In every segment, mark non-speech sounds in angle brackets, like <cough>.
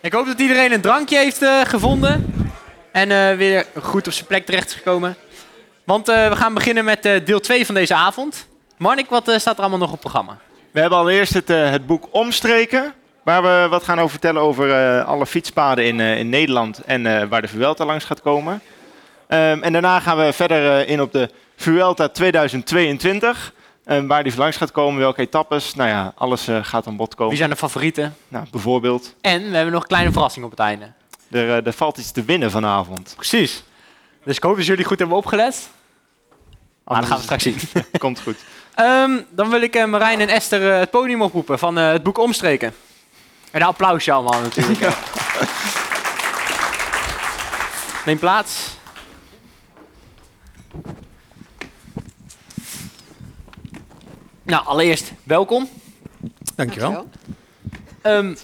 Ik hoop dat iedereen een drankje heeft eh, gevonden. En eh, weer goed op zijn plek terecht is gekomen. Want eh, we gaan beginnen met deel 2 van deze avond. Marnik, wat staat er allemaal nog op het programma? We hebben allereerst het, het boek Omstreken. Waar we wat gaan over vertellen over alle fietspaden in, in Nederland en waar de Vuelta langs gaat komen. Ehm, en daarna gaan we verder in op de Vuelta 2022. Waar die langs gaat komen, welke etappes. Nou ja, alles eh, gaat aan bod komen. Wie zijn de favorieten? Nou, bijvoorbeeld, En we hebben nog een kleine verrassing op het einde. er, eh, er valt iets te winnen vanavond. Precies. Dus ik hoop dat jullie goed hebben opgelet. Maar dat gaan we straks zien. <laughs> Komt goed. Ehm, dan wil ik eh, Marijn en Esther eh, het podium oproepen van eh, het boek Omstreken. En een applausje allemaal natuurlijk. <laughs> Neem plaats. Nou, allereerst welkom. Dankjewel. Ehm,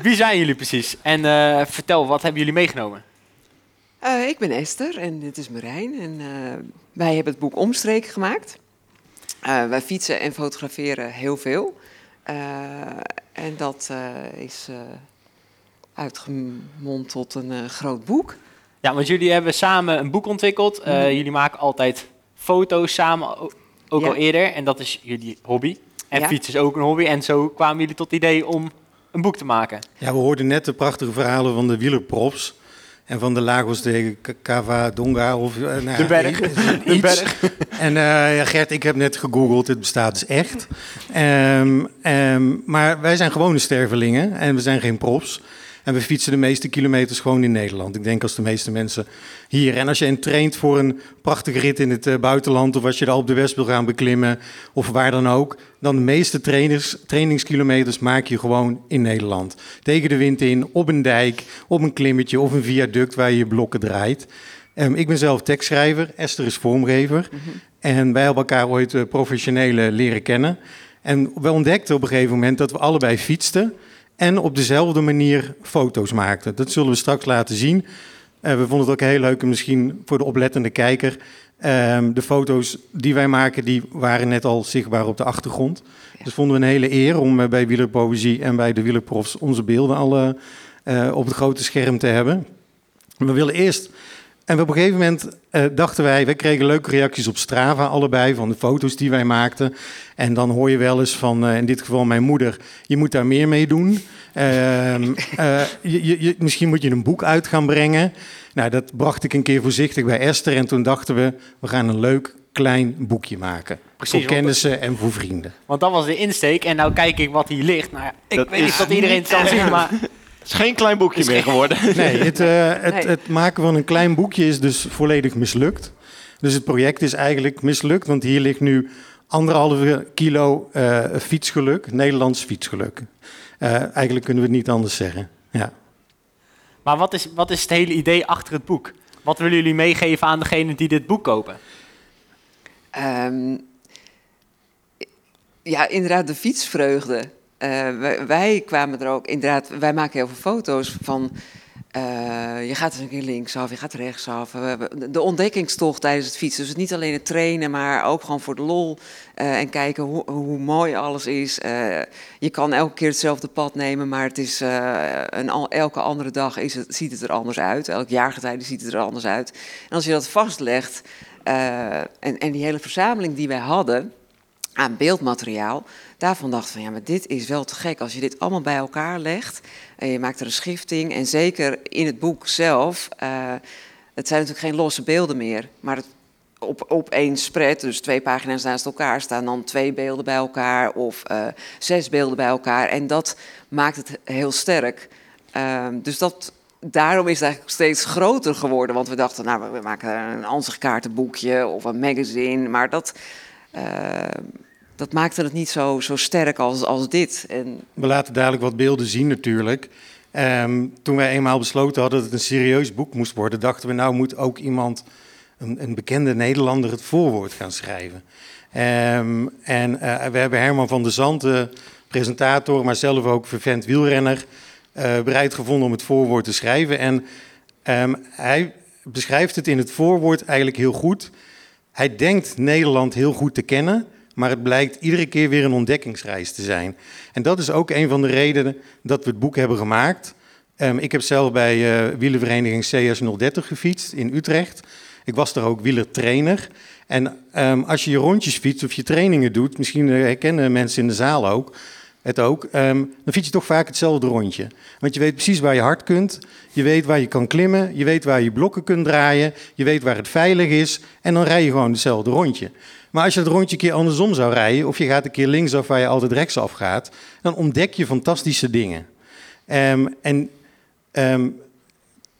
wie zijn jullie precies? En eh, vertel, wat hebben jullie meegenomen? Eh, ik ben Esther en dit is Marijn. En, eh, wij hebben het boek Omstreken gemaakt. Eh, wij fietsen en fotograferen heel veel. Eh, en dat eh, is eh, uitgemond tot een eh, groot boek. Ja, want jullie hebben samen een boek ontwikkeld. Eh, Mhm. Jullie maken altijd foto's samen, o- ook Ja. al eerder. En dat is jullie hobby. En Ja. fietsen is ook een hobby. En zo kwamen jullie tot het idee om een boek te maken. Ja, we hoorden net de prachtige verhalen van de wielerprops. En van de Lagos de Cava Donga. Of, eh, nou, De berg. iets. <laughs> De berg. En eh, ja, Gert, ik heb net gegoogeld, het bestaat dus echt. Ehm, ehm, maar wij zijn gewone stervelingen en we zijn geen props. En we fietsen de meeste kilometers gewoon in Nederland. Ik denk als de meeste mensen hier. En als je een traint voor een prachtige rit in het eh, buitenland... of als je de Alpe d'Huez wil gaan beklimmen of waar dan ook... dan de meeste trainers, trainingskilometers maak je gewoon in Nederland. Tegen de wind in, op een dijk, op een klimmetje of een viaduct... waar je je blokken draait. Ehm, ik ben zelf tekstschrijver, Esther is vormgever. En wij hebben elkaar ooit eh, professionele leren kennen. En we ontdekten op een gegeven moment dat we allebei fietsten... en op dezelfde manier foto's maakten. Dat zullen we straks laten zien. Eh, we vonden het ook heel leuk, en misschien voor de oplettende kijker... ehm, de foto's die wij maken, die waren net al zichtbaar op de achtergrond. Dus vonden we een hele eer om eh, bij Wielerpoëzie en bij de Wielerprofs... onze beelden al eh, op het grote scherm te hebben. We willen eerst en op een gegeven moment eh, dachten wij, wij kregen leuke reacties op Strava, allebei, van de foto's die wij maakten. En dan hoor je wel eens van, eh, in dit geval mijn moeder, je moet daar meer mee doen. Ehm, eh, je, je, je- misschien moet je een boek uit gaan brengen. Nou, dat bracht ik een keer voorzichtig bij Esther. En toen dachten we, we gaan een leuk klein boekje maken. Precies, voor want- kennissen en voor vrienden. Want dat was de insteek. En nou kijk ik wat hier ligt. Nou ja, ik Dat weet niet of iedereen het kan niet zien, maar... Het is geen klein boekje meer geworden. <laughs> Nee, het, eh, het, Nee. het maken van een klein boekje is dus volledig mislukt. Dus het project is eigenlijk mislukt, want hier ligt nu anderhalve kilo eh, fietsgeluk, Nederlands fietsgeluk. Eh, eigenlijk kunnen we het niet anders zeggen. Ja. Maar wat is, wat is het hele idee achter het boek? Wat willen jullie meegeven aan degenen die dit boek kopen? Ehm, ja, inderdaad, de fietsvreugde. Eh, wij, wij kwamen er ook, inderdaad, wij maken heel veel foto's van. eh, je gaat eens een keer linksaf, je gaat rechtsaf. De ontdekkingstocht tijdens het fietsen. Dus niet alleen het trainen, maar ook gewoon voor de lol. eh, en kijken hoe, mooi alles is. Je kan elke keer hetzelfde pad nemen, maar het is, een, elke andere dag is het, ziet het er anders uit. Elk jaargetijde ziet het er anders uit. En als je dat vastlegt, en, en die hele verzameling die wij hadden aan beeldmateriaal, daarvan dacht van ja, maar dit is wel te gek als je dit allemaal bij elkaar legt en je maakt er een schifting en zeker in het boek zelf, eh, het zijn natuurlijk geen losse beelden meer, maar het, op, op één spread, dus twee pagina's naast elkaar, staan dan twee beelden bij elkaar of eh, zes beelden bij elkaar en dat maakt het heel sterk. Ehm, dus dat, daarom is het eigenlijk steeds groter geworden. Want we dachten, nou, we maken een ansichtkaartenboekje of een magazine. Maar dat, eh, dat maakte het niet zo, zo sterk als, als dit. En We laten dadelijk wat beelden zien natuurlijk. Ehm, toen wij eenmaal besloten hadden dat het een serieus boek moest worden, dachten we nou moet ook iemand, een, een bekende Nederlander, het voorwoord gaan schrijven. Ehm, en eh, we hebben Herman van der Zand, de presentator, maar zelf ook vervent wielrenner, eh, bereid gevonden om het voorwoord te schrijven. En ehm, hij beschrijft het in het voorwoord eigenlijk heel goed. Hij denkt Nederland heel goed te kennen, maar het blijkt iedere keer weer een ontdekkingsreis te zijn. En dat is ook een van de redenen dat we het boek hebben gemaakt. Ehm, ik heb zelf bij uh, wielervereniging CS030 gefietst in Utrecht. Ik was daar ook wielertrainer. En um, als je je rondjes fietst of je trainingen doet, misschien herkennen mensen in de zaal ook, het ook, um, dan fiets je toch vaak hetzelfde rondje. Want je weet precies waar je hard kunt, je weet waar je kan klimmen, je weet waar je blokken kunt draaien, je weet waar het veilig is en dan rij je gewoon hetzelfde rondje. Maar als je het rondje een keer andersom zou rijden, of je gaat een keer linksaf waar je altijd rechtsaf gaat, dan ontdek je fantastische dingen. Um, en um,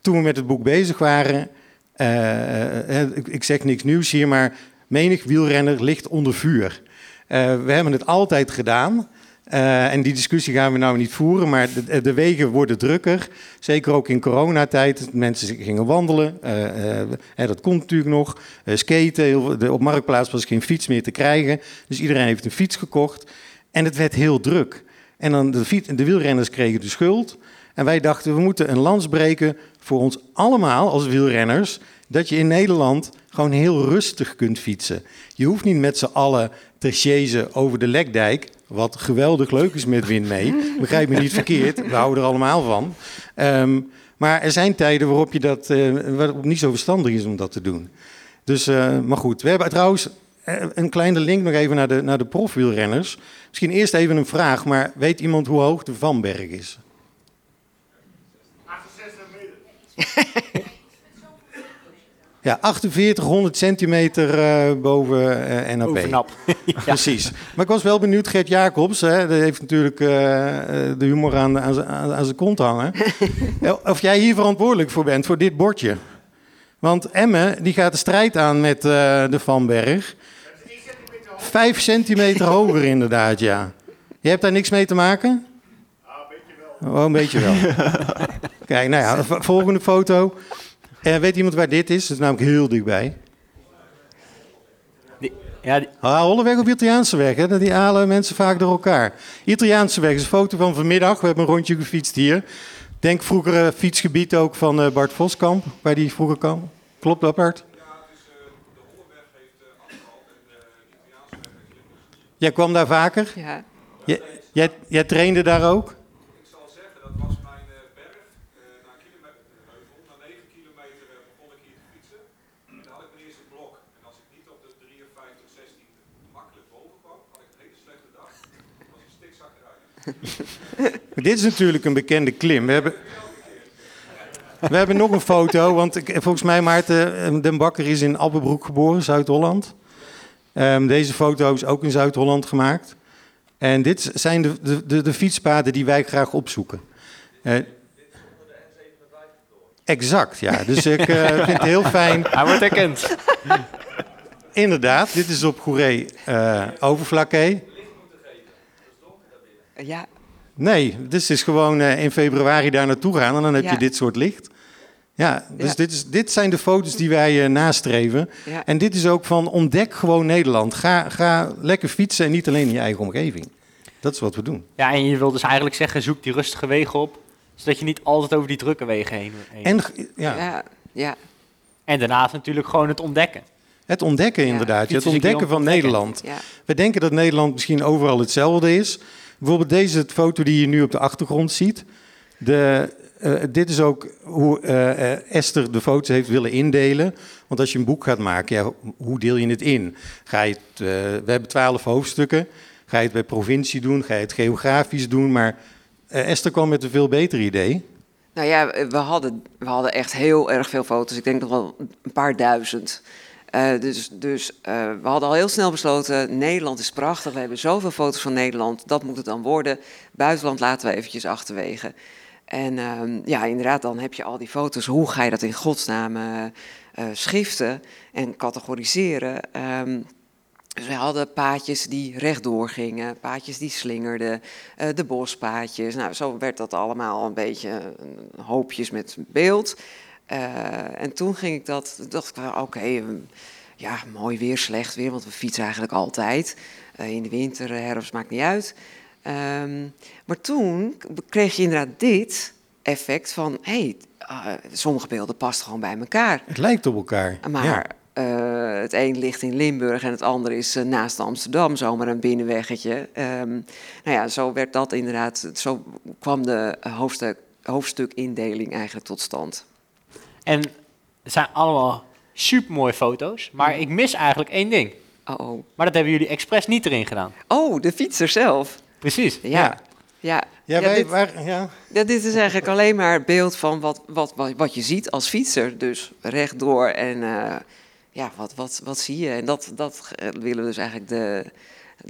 toen we met het boek bezig waren, uh, ik, ik, zeg niks nieuws hier, maar menig wielrenner ligt onder vuur. We hebben het altijd gedaan. Uh, en die discussie gaan we nou niet voeren, maar de, wegen worden drukker. Zeker ook in coronatijd. Mensen gingen wandelen. Uh, uh, dat komt natuurlijk nog. skaten. De, op Marktplaats was geen fiets meer te krijgen. Dus iedereen heeft een fiets gekocht. En het werd heel druk. En dan de, fiets, de wielrenners kregen de schuld. En wij dachten, we moeten een lans breken voor ons allemaal als wielrenners. Dat je in Nederland gewoon heel rustig kunt fietsen. Je hoeft niet met z'n allen te chasen over de Lekdijk. Wat geweldig leuk is met wind mee. Begrijp me niet verkeerd, we houden er allemaal van. Um, maar er zijn tijden waarop, je dat, uh, waarop niet zo verstandig is om dat te doen. Dus, uh, maar goed, we hebben trouwens eh, een kleine link nog even naar de, naar de profwielrenners. Misschien eerst even een vraag, maar weet iemand hoe hoog de Vanberg is? <laughs> 68 meter. Ja, 4800 centimeter uh, boven uh, NAP. Bovenap. <laughs> ja. Precies. Maar ik was wel benieuwd, Gert Jacobs, hè, die heeft natuurlijk uh, de humor aan, aan, aan zijn kont hangen. <laughs> of jij hier verantwoordelijk voor bent, voor dit bordje. Want Emme, die gaat de strijd aan met de Vanberg. Vijf centimeter hoger <laughs> inderdaad, ja. Je hebt daar niks mee te maken? Ah, een beetje wel. Oh, een beetje wel. Kijk, nou ja, volgende foto. En eh, weet iemand waar dit is? Dat is namelijk heel dichtbij. Die, ja, die... Ah, Holleweg of Italiaanse weg, hè? die halen mensen vaak door elkaar. Italiaanse weg is een foto van vanmiddag. We hebben een rondje gefietst hier. Denk vroeger uh, fietsgebied ook van uh, Bart Voskamp, waar die vroeger kwam. Klopt dat, Bart? Ja, dus uh, de Holleweg heeft afgehaald en de Italiaanse weg Jij kwam daar vaker? Ja. Jij, jij, jij trainde daar ook? Ik zal zeggen, dat was mijn berg. na een kilometer, na 9 kilometer begon ik hier te fietsen. En dan had ik mijn eerste blok. En als ik niet op de 53, 16 makkelijk boven kwam, had ik een hele slechte dag. Dan was ik stikzakkerij. Dit is natuurlijk een bekende klim. We hebben, we hebben nog een foto, want ik, volgens mij Maarten den Bakker is in Appelbroek geboren, Zuid-Holland. Um, deze foto is ook in Zuid-Holland gemaakt. En dit zijn de, de, de, de fietspaden die wij graag opzoeken. Uh, exact, ja. Dus ik uh, vind het heel fijn. Hij wordt herkend. Inderdaad, dit is op Goeree uh, Overflakkee. Ja, Nee, dus het is gewoon uh, in februari daar naartoe gaan en dan heb Ja. je dit soort licht. Ja, dus Ja. Dit, is, dit zijn de foto's die wij uh, nastreven. Ja. En dit is ook van ontdek gewoon Nederland. Ga, ga lekker fietsen en niet alleen in je eigen omgeving. Dat is wat we doen. Ja, en je wil dus eigenlijk zeggen, zoek die rustige wegen op. Zodat je niet altijd over die drukke wegen heen... heen. En ja, ja, ja. En daarnaast natuurlijk gewoon het ontdekken. het ontdekken Ja, inderdaad. Het ontdekken van ontdekken. Nederland. ja. We denken dat Nederland misschien overal hetzelfde is. Bijvoorbeeld deze foto die je nu op de achtergrond ziet. De, eh, dit is ook hoe eh, eh, Esther de foto's heeft willen indelen. Want als je een boek gaat maken, ja, hoe deel je het in? Ga je het, we hebben twaalf hoofdstukken. Ga je het bij provincie doen? Ga je het geografisch doen? Maar Esther kwam met een veel beter idee. Nou ja, we hadden, we hadden echt heel erg veel foto's. Ik denk nog wel een paar duizend. Eh, dus dus eh, we hadden al heel snel besloten, Nederland is prachtig. We hebben zoveel foto's van Nederland. Dat moet het dan worden. Buitenland laten we eventjes achterwege. En ehm, ja, inderdaad, dan heb je al die foto's. Hoe ga je dat in godsnaam eh, schiften en categoriseren? Ehm, dus we hadden paadjes die rechtdoor gingen, paadjes die slingerden, de bospaadjes. Nou, zo werd dat allemaal een beetje hoopjes met beeld. Eh, en toen ging ik dat, dacht ik, wel, oké, ehm, ja, mooi weer, slecht weer, want we fietsen eigenlijk altijd. Eh, in de winter, eh, herfst, maakt niet uit. Ehm, maar toen kreeg je inderdaad dit effect van, hé, hey, ah, sommige beelden passen gewoon bij elkaar. Het lijkt op elkaar. Maar Ja. het een ligt in Limburg en het andere is naast Amsterdam, zomaar een binnenweggetje. Ehm, nou ja, zo werd dat inderdaad, zo kwam de hoofdstuk hoofdstukindeling eigenlijk tot stand. En het zijn allemaal supermooie foto's, maar ik mis eigenlijk één ding. Oh, oh. Maar dat hebben jullie expres niet erin gedaan. oh, de fietser zelf. Precies. Ja. Ja. Ja, Ja, wij, dit, waar- ja. ja, dit is eigenlijk alleen maar het beeld van wat, wat, wat, wat je ziet als fietser. Dus rechtdoor en eh, ja, wat, wat, wat zie je? En dat, dat willen we dus eigenlijk de,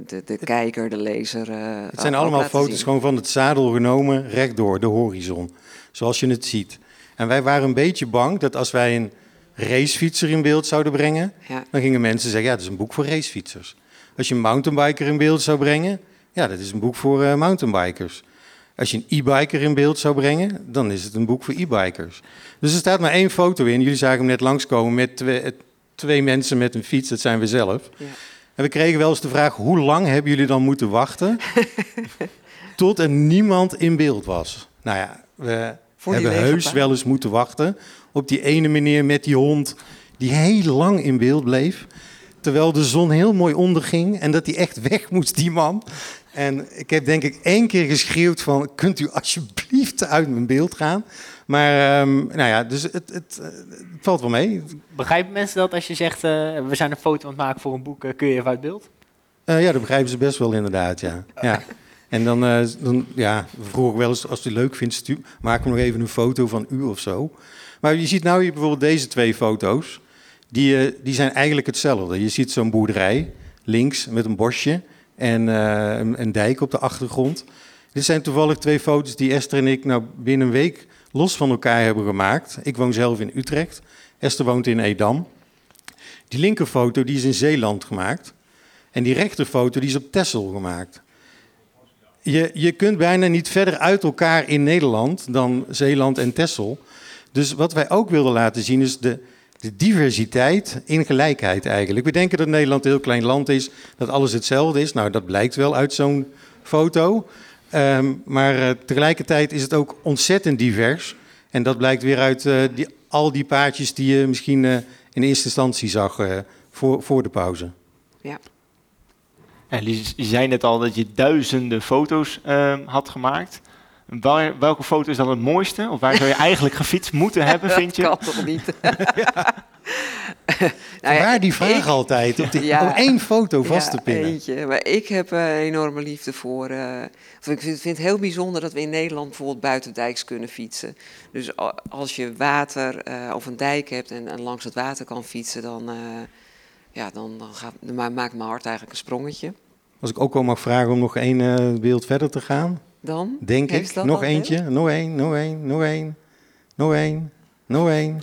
de, de kijker, de lezer. eh, Het zijn allemaal foto's zien. gewoon van het zadel genomen, rechtdoor, de horizon. Zoals je het ziet. En wij waren een beetje bang dat als wij een racefietser in beeld zouden brengen, Ja. dan gingen mensen zeggen, ja, dat is een boek voor racefietsers. Als je een mountainbiker in beeld zou brengen, ja, dat is een boek voor eh, mountainbikers. Als je een e-biker in beeld zou brengen, dan is het een boek voor e-bikers. Dus er staat maar één foto in. Jullie zagen hem net langskomen met twee, eh, twee mensen met een fiets, dat zijn we zelf. Ja. En we kregen wel eens de vraag, hoe lang hebben jullie dan moeten wachten <laughs> tot er niemand in beeld was? Nou ja, we Voor hebben heus wel eens moeten wachten op die ene meneer met die hond die heel lang in beeld bleef. Terwijl de zon heel mooi onderging en dat hij echt weg moest, die man. En ik heb denk ik één keer geschreeuwd van, kunt u alsjeblieft uit mijn beeld gaan? Maar ehm, nou ja, dus het, het, het valt wel mee. Begrijpen mensen dat als je zegt, eh, we zijn een foto aan het maken voor een boek, eh, kun je even uit beeld? Eh, ja, dat begrijpen ze best wel inderdaad, ja. ja. <laughs> En dan, eh, dan ja, vroeg ik wel eens, als u leuk vindt, maak me nog even een foto van u of zo. Maar je ziet nou hier bijvoorbeeld deze twee foto's. Die, eh, die zijn eigenlijk hetzelfde. Je ziet zo'n boerderij links met een bosje en eh, een, een dijk op de achtergrond. Dit zijn toevallig twee foto's die Esther en ik nou binnen een week los van elkaar hebben gemaakt. Ik woon zelf in Utrecht. Esther woont in Edam. Die linkerfoto die is in Zeeland gemaakt. En die rechterfoto die is op Texel gemaakt. Je, je kunt bijna niet verder uit elkaar in Nederland dan Zeeland en Texel. Dus wat wij ook wilden laten zien is de, de diversiteit in gelijkheid eigenlijk. We denken dat Nederland een heel klein land is, dat alles hetzelfde is. Nou, dat blijkt wel uit zo'n foto. Ehm, maar eh, tegelijkertijd is het ook ontzettend divers. En dat blijkt weer uit eh, die, al die paardjes die je misschien eh, in eerste instantie zag voor, voor de pauze. Ja. En je zei net al dat je duizenden foto's ehm, had gemaakt. Waar, welke foto is dan het mooiste? Of waar zou je eigenlijk gefietst moeten <laughs> hebben, vind je? Dat kan toch niet? <laughs> Nou ja, Waar die vraag ik- altijd, op die, Ja. om één foto vast te Ja, pinnen. eentje. Maar ik heb eh, een enorme liefde voor. eh, ik vind, vind het heel bijzonder dat we in Nederland bijvoorbeeld buitendijks kunnen fietsen. Dus als je water eh, of een dijk hebt en, en langs het water kan fietsen, dan, eh, ja, dan, dan, gaat, dan ma- maakt mijn hart eigenlijk een sprongetje. Als ik ook al mag vragen om nog één eh, beeld verder te gaan, Dan? denk ik. Nog eentje, nog één, nog één, nog één, nog één, nog één,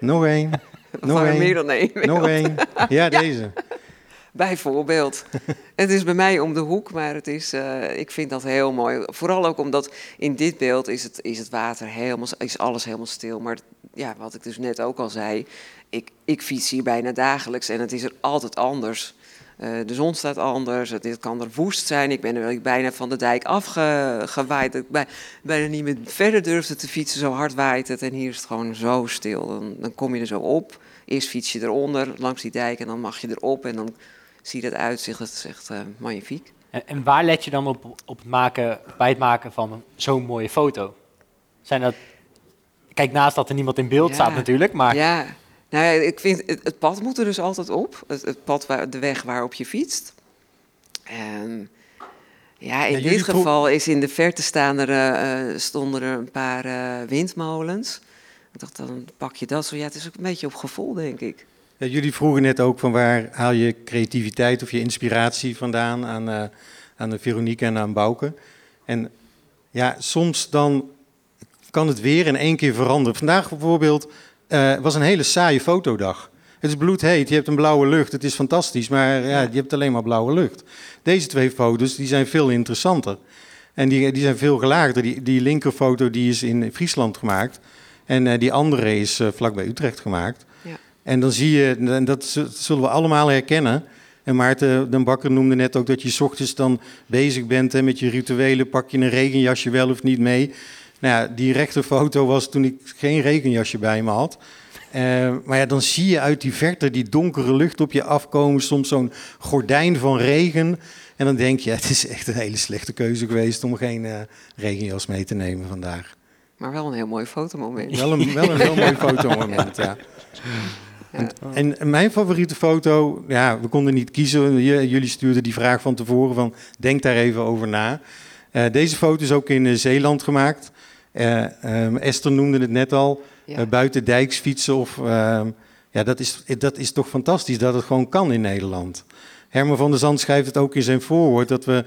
nog één, <laughs> nog waren één, meer dan één? nog één. Ja, <laughs> deze. Bijvoorbeeld. <laughs> het is bij mij om de hoek, maar het is, eh, ik vind dat heel mooi. Vooral ook omdat in dit beeld is het, is het water helemaal, is alles helemaal stil. Maar ja, wat ik dus net ook al zei, ik, ik fiets hier bijna dagelijks en het is er altijd anders. Eh, de zon staat anders, het, het kan er woest zijn. Ik ben er bijna van de dijk afgewaaid. Ik bij, bijna niet meer verder durfde te fietsen, zo hard waait het. En hier is het gewoon zo stil. Dan, dan kom je er zo op. Eerst fiets je eronder, langs die dijk, en dan mag je erop. En dan zie je dat uitzicht, dat is echt eh, magnifiek. En, en waar let je dan op, op het maken, bij het maken van zo'n mooie foto? Zijn dat... Kijk, naast dat er niemand in beeld Ja. staat natuurlijk, maar... Ja, nou ja, ik vind het, het pad moet er dus altijd op. Het, het pad, waar, de weg waarop je fietst. En ja, in Ja, dit geval is in de verte staan er, eh, eh, stonden er een paar eh, windmolens. Ik dacht, dan pak je dat zo. Ja, het is ook een beetje op gevoel, denk ik. Ja, jullie vroegen net ook van waar haal je creativiteit of je inspiratie vandaan aan, eh, aan de Veronique en aan Bouke. En ja, soms dan kan het weer in één keer veranderen. Vandaag bijvoorbeeld eh, was een hele saaie fotodag. Het is bloedheet, je hebt een blauwe lucht, het is fantastisch, maar ja, je hebt alleen maar blauwe lucht. Deze twee foto's die zijn veel interessanter. En die, die zijn veel gelaagder. Die, die linkerfoto die is in Friesland gemaakt. En eh, die andere is vlakbij Utrecht gemaakt. En dan zie je, en dat zullen we allemaal herkennen. En Maarten den Bakker noemde net ook dat je 's ochtends dan bezig bent hè, met je rituelen. Pak je een regenjasje wel of niet mee? Nou ja, die rechterfoto was toen ik geen regenjasje bij me had. Eh, maar ja, dan zie je uit die verte die donkere lucht op je afkomen. Soms zo'n gordijn van regen. En dan denk je, <laughs> het is echt een hele slechte keuze geweest om geen eh, regenjas mee te nemen vandaag. Maar wel een heel mooi fotomoment. Wel een, wel een heel mooi <laughs> fotomoment, ja. En, en mijn favoriete foto, ja, we konden niet kiezen. Jullie stuurden die vraag van tevoren van, denk daar even over na. Eh, deze foto is ook in eh, Zeeland gemaakt. Eh, ehm, Esther noemde het net al, Ja. buiten dijks fietsen. Of, ehm, ja, dat is, dat is toch fantastisch dat het gewoon kan in Nederland. Herman van der Zand schrijft het ook in zijn voorwoord, dat we,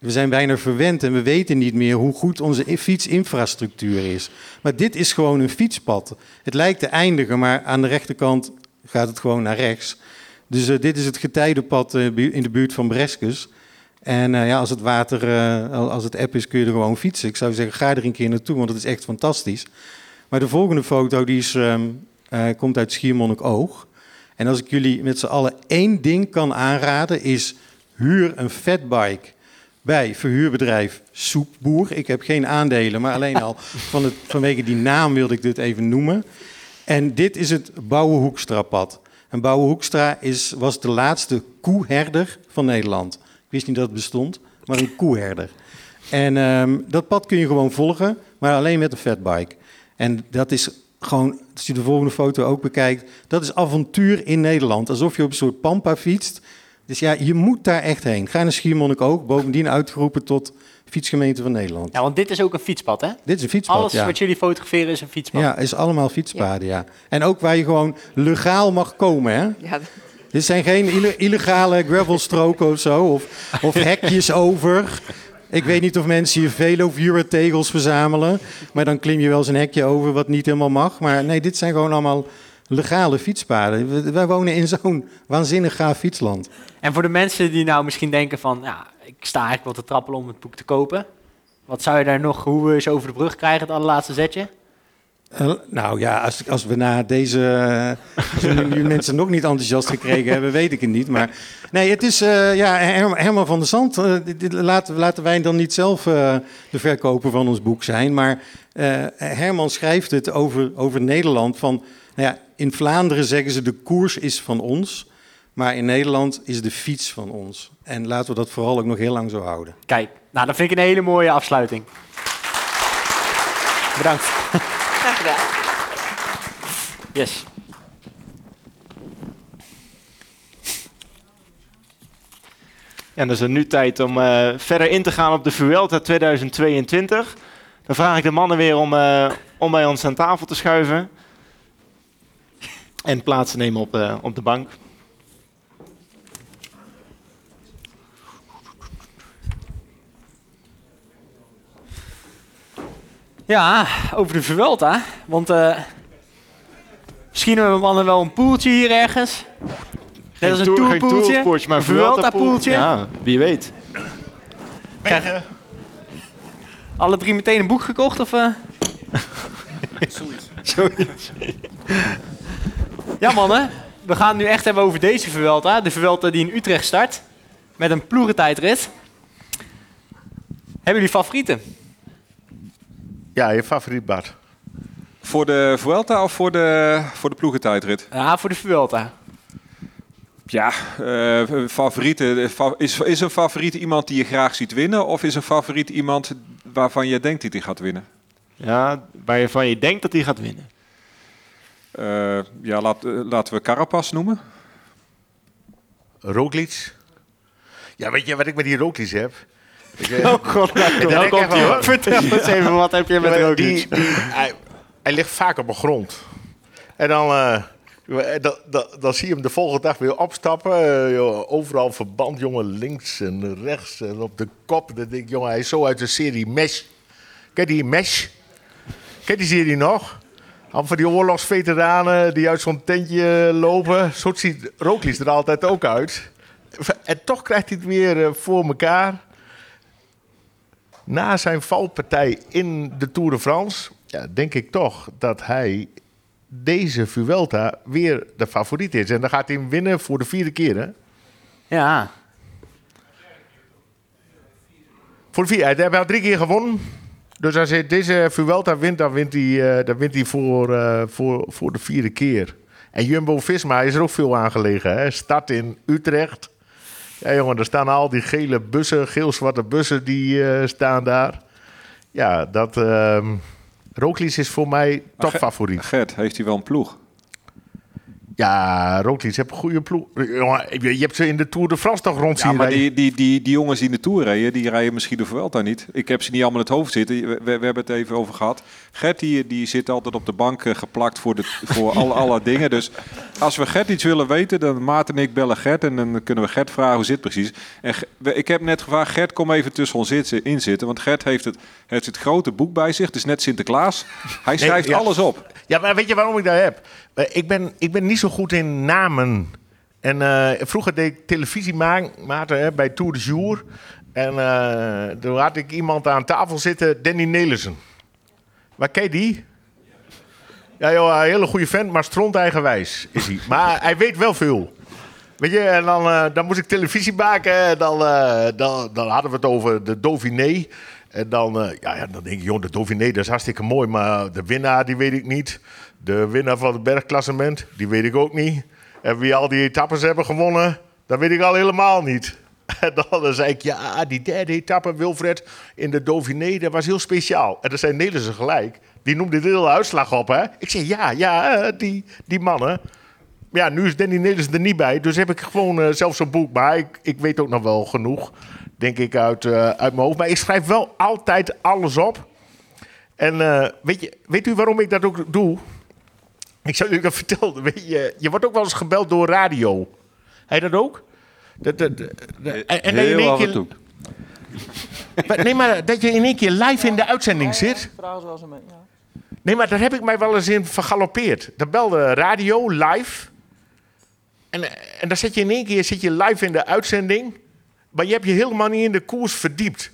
we zijn bijna verwend en we weten niet meer hoe goed onze fietsinfrastructuur is. Maar dit is gewoon een fietspad. Het lijkt te eindigen, maar aan de rechterkant gaat het gewoon naar rechts. Dus eh, dit is het getijdenpad eh, in de buurt van Breskes. En eh, ja, als het water, al- als het app is, kun je er gewoon fietsen. Ik zou zeggen, ga er een keer naartoe, want het is echt fantastisch. Maar de volgende foto die is, ehm, eh, komt uit Schiermonnikoog. En als ik jullie met z'n allen één ding kan aanraden, is huur een fatbike bij verhuurbedrijf Soepboer. Ik heb geen aandelen, maar alleen al <laughs> van het, vanwege die naam wilde ik dit even noemen. En dit is het Bouwenhoekstrapad. En Bouwenhoekstra is, was de laatste koeherder van Nederland. Ik wist niet dat het bestond, maar een koeherder. En ehm, dat pad kun je gewoon volgen, maar alleen met een fatbike. En dat is gewoon, als je de volgende foto ook bekijkt, dat is avontuur in Nederland. Alsof je op een soort pampa fietst. Dus ja, je moet daar echt heen. Ga naar Schiermonnikoog, bovendien uitgeroepen tot fietsgemeente van Nederland. Ja, want dit is ook een fietspad, hè? Dit is een fietspad, Alles ja. wat jullie fotograferen is een fietspad. Ja, is allemaal fietspaden, ja. En ook waar je gewoon legaal mag komen, hè? Ja, Dit zijn geen ille- illegale gravelstroken of zo, of, of hekjes over. Ik weet niet of mensen hier Veloviewer tegels verzamelen, maar dan klim je wel eens een hekje over wat niet helemaal mag. Maar nee, dit zijn gewoon allemaal legale fietspaden. Wij wonen in zo'n waanzinnig gaaf fietsland. En voor de mensen die nou misschien denken van, ja, ik sta eigenlijk wel te trappelen om het boek te kopen. Wat zou je daar nog, hoe we ze over de brug krijgen, het allerlaatste zetje? Eh, nou ja, als, als we na deze eh, mensen nog niet enthousiast gekregen hebben, weet ik het niet. Maar nee, het is eh, ja, Her- Herman van der Zand. laten, laten wij dan niet zelf de verkoper van ons boek zijn. Maar Herman schrijft het over, over Nederland. Van, nou ja, in Vlaanderen zeggen ze de koers is van ons. Maar in Nederland is de fiets van ons. En laten we dat vooral ook nog heel lang zo houden. Kijk, nou, dat vind ik een hele mooie afsluiting. Bedankt. Gedaan. Yes. Ja, dan is het nu tijd om eh, verder in te gaan op de Vuelta 2022. Dan vraag ik de mannen weer om, eh, om bij ons aan tafel te schuiven. En plaats te nemen op, eh, op de bank. Ja, over de Vuelta. Want eh, misschien hebben we mannen wel een poeltje hier ergens. Net als een tour- tourpoeltje. tourpoeltje, maar Vuelta-poeltje. Ja, wie weet. Krijgen- Alle drie meteen een boek gekocht? Of, eh? <laughs> Zoiets. ja, mannen. We gaan het nu echt hebben over deze Vuelta. De Vuelta die in Utrecht start. Met een ploegentijdrit. Hebben jullie favorieten? Ja, je favoriet Bart. Voor de Vuelta of voor de, voor de ploegentijdrit? Ja, voor de Vuelta. Ja, eh favoriete, fa- is, is een favoriet iemand die je graag ziet winnen? Of is een favoriet iemand waarvan je denkt dat hij gaat winnen? Ja, waarvan je denkt dat hij gaat winnen. Eh, ja, laat, eh, laten we Carapaz noemen. Roglic. Ja, weet je wat ik met die Roglic heb? Oh god, nou, komt hij hoor. Vertel eens even, wat heb je met Roglic? die, hij, hij ligt vaak op de grond. En dan, eh, dan, dan, dan zie je hem de volgende dag weer opstappen. eh, joh, overal verband, jongen, links en rechts en op de kop. Dan denk ik, jongen, hij is zo uit de serie Mesh. Ken die Mesh? Ken je die serie nog? Al van die oorlogsveteranen die uit zo'n tentje lopen. Zo ziet Roglic er altijd ook uit. En toch krijgt hij het weer eh, voor elkaar. Na zijn valpartij in de Tour de France, ja, denk ik toch dat hij deze Vuelta weer de favoriet is. En dan gaat hij hem winnen voor de vierde keer, hè? Ja. Voor de vierde. Hij heeft al drie keer gewonnen. Dus als hij deze Vuelta wint, dan wint hij, eh, dan wint hij voor, eh, voor, voor de vierde keer. En Jumbo-Visma is er ook veel aan gelegen. Hè? Start in Utrecht. Ja, jongen, er staan al die gele bussen, geel-zwarte bussen, die eh, staan daar. Ja, dat, Roglic is voor mij topfavoriet. Gert, heeft hij wel een ploeg? Ja, Roglic heeft een goede ploeg. Jongen, je hebt ze in de Tour de France toch rond Ja, zien maar rijden. die, die, die, die jongens die in de Tour rijden, die rijden misschien de Vuelta niet. Ik heb ze niet allemaal in het hoofd zitten. We, hebben het even over gehad. Gert die, die zit altijd op de bank eh, geplakt voor, de, voor <laughs> alle, alle dingen. Dus als we Gert iets willen weten, dan Maarten en ik bellen Gert. En dan kunnen we Gert vragen hoe zit het precies. En ik heb net gevraagd, Gert kom even tussen ons zitten, in zitten. Want Gert heeft het, heeft het grote boek bij zich. Het is net Sinterklaas. Hij schrijft ja. alles op. Ja, maar weet je waarom ik dat heb? Eh, Ik ben, ik ben niet zo goed in namen. En eh, vroeger deed ik televisie ma- maken bij Tour de Jour. En eh, toen had ik iemand aan tafel zitten, Danny Nelissen. Waar ken die? Ja, joh, een hele goede vent, maar stront eigenwijs is hij. Maar hij weet wel veel. Weet je, en dan, eh, dan moest ik televisie maken. En dan, dan, dan hadden we het over de Dauphiné. En dan, ja, dan denk je, joh, de Dauphiné, dat is hartstikke mooi. Maar de winnaar, die weet ik niet. De winnaar van het bergklassement, die weet ik ook niet. En wie al die etappes hebben gewonnen, dat weet ik al helemaal niet. <laughs> En dan, zei ik, ja, die derde etappe, Wilfred, in de Dauphiné, dat was heel speciaal. En dan zei Nelissen gelijk, die noemde de hele uitslag op, hè. Ik zei, ja, ja, eh, die, die mannen. Ja, nu is Danny Nelissen er niet bij. Dus heb ik gewoon eh, zelf zo'n boek. Maar ik, ik weet ook nog wel genoeg, denk ik, uit, eh, uit mijn hoofd. Maar ik schrijf wel altijd alles op. En weet, je, weet u waarom ik dat ook doe? Ik zou u dat vertellen. Weet je, je wordt ook wel eens gebeld door radio. Hij dat ook? Dat, dat, dat- en, en dat je in Heel één af en keer, toe. <laughs> maar- nee, maar dat je in één keer live in de uitzending zit. Nee, maar daar heb ik mij wel eens in vergalopeerd. Dan belde radio live. En, en dan zit je in één keer zit je live in de uitzending. Maar je hebt je helemaal niet in de koers verdiept.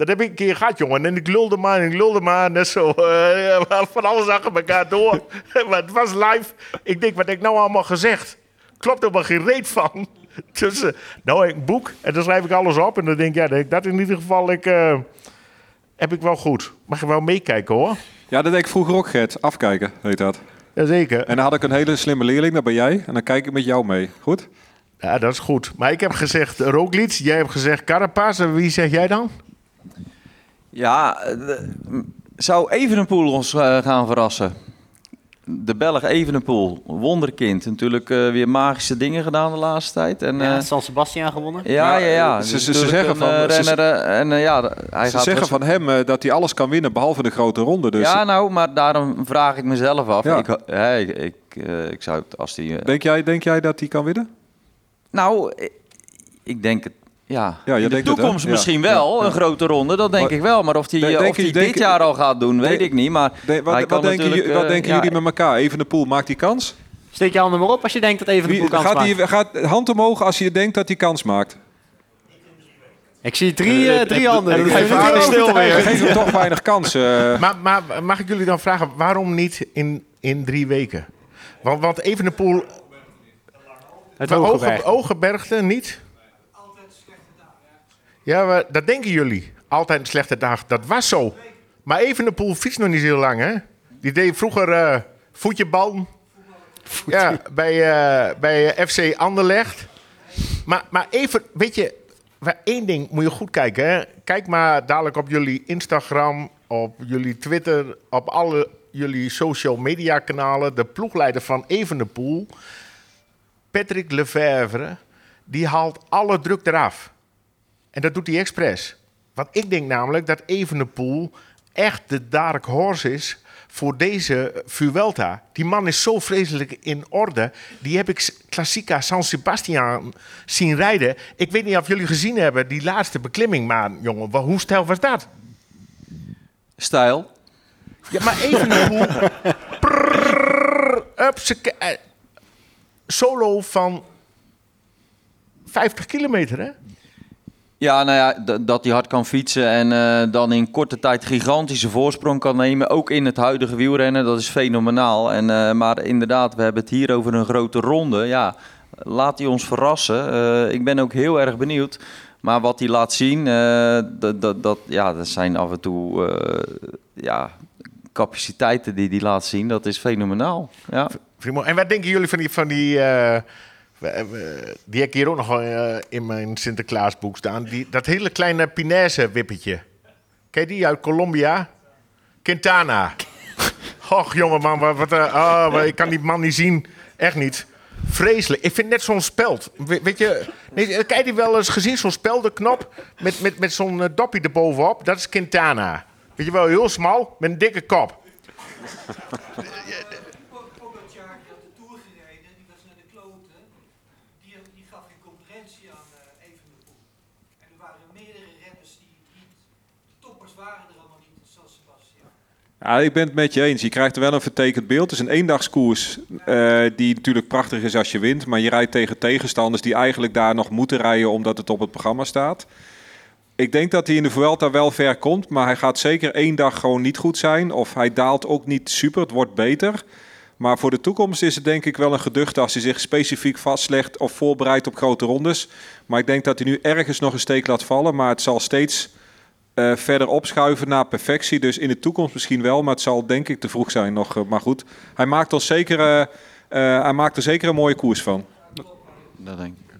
Dat heb ik een keer gehad, jongen. En ik lulde maar en ik lulde maar. Net zo. eh, <laughs> van alles achter elkaar door. <laughs> maar het was live. Ik denk, wat heb ik nou allemaal gezegd? Klopt er maar geen reet van. <laughs> Dus, eh, nou, ik boek. En dan schrijf ik alles op. En dan denk ik, ja, dat- dat in ieder geval ik, eh, heb ik wel goed. Mag je wel meekijken, hoor. Ja, dat deed ik vroeger ook, Gert. Afkijken, heet dat. Jazeker. En dan had ik een hele slimme leerling, dat ben jij. En dan kijk ik met jou mee. Goed? Ja, dat is goed. Maar ik heb gezegd Roglic, jij hebt gezegd Carapaz. En wie zeg jij dan? Ja, zou Evenepoel ons eh, gaan verrassen? De Belg Evenepoel, wonderkind. Natuurlijk eh, weer magische dingen gedaan de laatste tijd. En, Ja, eh, San Sebastian gewonnen. ja, ja, ja. Ze- ze- Dus ze natuurlijk zeggen een, van- ze- renner, en ja, hij Ze gaat zeggen van hem eh, dat hij alles kan winnen, behalve de grote ronde. Dus Ja, nou, maar daarom vraag ik mezelf af. Ja. Ik, ik, ik, eh, ik zou het als die. denk, jij, denk jij dat hij kan winnen? nou, ik, ik denk het. Ja, in de het, toekomst Ja. misschien wel, Ja, ja. een grote ronde, dat denk Maar- ik wel. Maar of hij Denk- of die dit jaar al gaat doen, weet ik niet. Maar De- wat wat denken, wat eh, denken ja, jullie met elkaar? Even de pool, maakt hij kans? Steek je handen maar op als je denkt dat even de boek kans gaat, maakt. hij, gaat hand omhoog als je denkt dat hij kans maakt? Ik zie drie, eh, drie handen. Die niet en- stil weer. Hem toch weinig kans. eh. <laughs> Maar, maar mag ik jullie dan vragen, waarom niet in, in drie weken? Want, want Evenepoel, Het maar Hooggebergte. Ogen- Ogenbergte niet? Ja, maar dat denken jullie. Altijd een slechte dag. Dat was zo. Maar Evenepoel fietst nog niet zo lang, hè? Die deed vroeger eh voetjebal. Ja, bij, eh, bij eh, FC Anderlecht. Maar, maar even, weet je, maar één ding moet je goed kijken. Hè? Kijk maar dadelijk op jullie Instagram, op jullie Twitter, op alle jullie social media kanalen. De ploegleider van Evenepoel, Patrick Lefevre, die haalt alle druk eraf. En dat doet hij expres. Want ik denk namelijk dat Evenepoel echt de dark horse is voor deze Vuelta. Die man is zo vreselijk in orde. Die heb ik Classica San Sebastian zien rijden. Ik weet niet of jullie gezien hebben, die laatste beklimming. Maar jongen, hoe stijl was dat? Stijl. Ja, maar Evenepoel... <laughs> prrrr, upsake- eh, solo van 50 kilometer, hè? Ja, nou ja, dat hij hard kan fietsen en eh, dan in korte tijd gigantische voorsprong kan nemen. Ook in het huidige wielrennen, dat is fenomenaal. En, eh, maar inderdaad, we hebben het hier over een grote ronde. Ja, laat hij ons verrassen. Eh, ik ben ook heel erg benieuwd. Maar wat hij laat zien, dat, dat, dat, ja, dat zijn af en toe ja, capaciteiten die hij laat zien. Dat is fenomenaal. Ja. En wat denken jullie van die... Van die die heb ik hier ook nog eh, in mijn Sinterklaasboek staan. Die, dat hele kleine Pinaise-wippetje. Ken je die uit Colombia? Quintana. Och, jongen, man, wat, wat, eh, maar ik kan die man niet zien. Echt niet. Vreselijk. Ik vind net zo'n speld. We- weet je, nee, kijk je wel eens gezien, zo'n speldenknop met, met, met zo'n eh, doppie erbovenop? Dat is Quintana. Weet je wel, heel smal, met een dikke kop. Pogacar die had de Tour gereden, die was naar de kloten. Die, die gaf geen concurrentie aan eh Evenepoel. En er waren meerdere renners die, die toppers waren er allemaal niet, zoals Sebastian. Ja, ik ben het met je eens. Je krijgt er wel een vertekend beeld. Het is een eendagskoers eh, die natuurlijk prachtig is als je wint. Maar je rijdt tegen tegenstanders die eigenlijk daar nog moeten rijden omdat het op het programma staat. Ik denk dat hij in de Vuelta wel ver komt. Maar hij gaat zeker één dag gewoon niet goed zijn. Of hij daalt ook niet super. Het wordt beter. Maar voor de toekomst is het denk ik wel een geduchte als hij zich specifiek vastlegt of voorbereidt op grote rondes. Maar ik denk dat hij nu ergens nog een steek laat vallen. Maar het zal steeds eh, verder opschuiven naar perfectie. Dus in de toekomst misschien wel, maar het zal denk ik te vroeg zijn nog. eh, maar goed, hij maakt, ons zeker, eh, hij maakt er zeker een mooie koers van. Dat denk ik.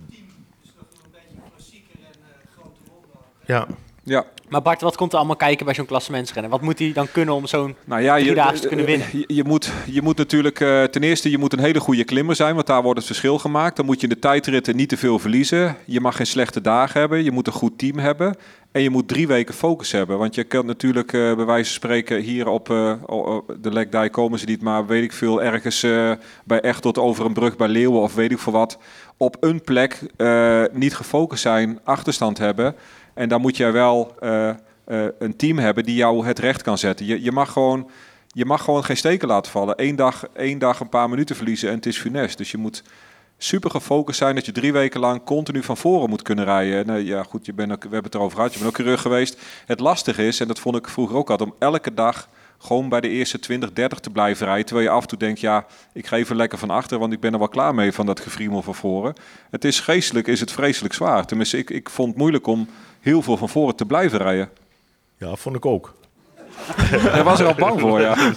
Nog een beetje klassieker en grote ronde ook. Ja. Ja, Maar Bart, wat komt er allemaal kijken bij zo'n klassementsrennen? Wat moet hij dan kunnen om zo'n... nou ja, je, te kunnen winnen. Je, je moet, je moet natuurlijk eh, ten eerste je moet een hele goede klimmer zijn, want daar wordt het verschil gemaakt. Dan moet je in de tijdritten niet te veel verliezen. Je mag geen slechte dagen hebben. Je moet een goed team hebben. En je moet drie weken focus hebben. Want je kunt natuurlijk eh, bij wijze van spreken hier op o- de Lekdijk komen ze niet, maar weet ik veel, ergens eh, bij echt tot over een brug bij Leeuwen of weet ik veel wat. Op een plek niet gefocust zijn, achterstand hebben. En dan moet jij wel een team hebben die jou het recht kan zetten. Je, je, mag gewoon, je mag gewoon geen steken laten vallen. Eén dag, één dag een paar minuten verliezen en het is funest. Dus je moet super gefocust zijn dat je drie weken lang continu van voren moet kunnen rijden. Nou, ja, goed, je bent ook, we hebben het erover gehad. Je bent ook coureur geweest. Het lastige is, en dat vond ik vroeger ook altijd, om elke dag gewoon bij de eerste 20, 30 te blijven rijden. Terwijl je af en toe denkt, ja, ik ga even lekker van achter, want ik ben er wel klaar mee van dat gefriemel van voren. Het is geestelijk, is het vreselijk zwaar. Tenminste, ik, ik vond het moeilijk om heel veel van voren te blijven rijden. ja, vond ik ook. Daar was er al bang voor, ja. <laughs>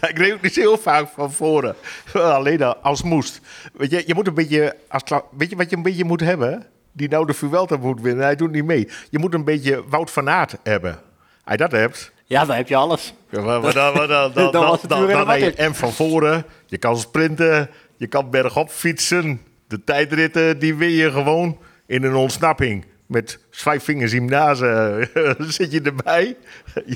Ja, ik reed ook niet zo heel vaak van voren. <laughs> Alleen als moest. Weet je, je moet een beetje, als, weet je wat je een beetje moet hebben? Die nou de Vuelta moet winnen, hij doet niet mee. Je moet een beetje Wout van Aert hebben. Als je dat hebt, Ja, dan heb je alles. ja, maar, maar dan, maar dan, <laughs> dan, Dan dan, was het dan, wielrennen dan ben je makkelijk. en van voren. Je kan sprinten, je kan bergop fietsen. De tijdritten, die win je gewoon in een ontsnapping. Met vijf vingers in <laughs> nazen zit je erbij.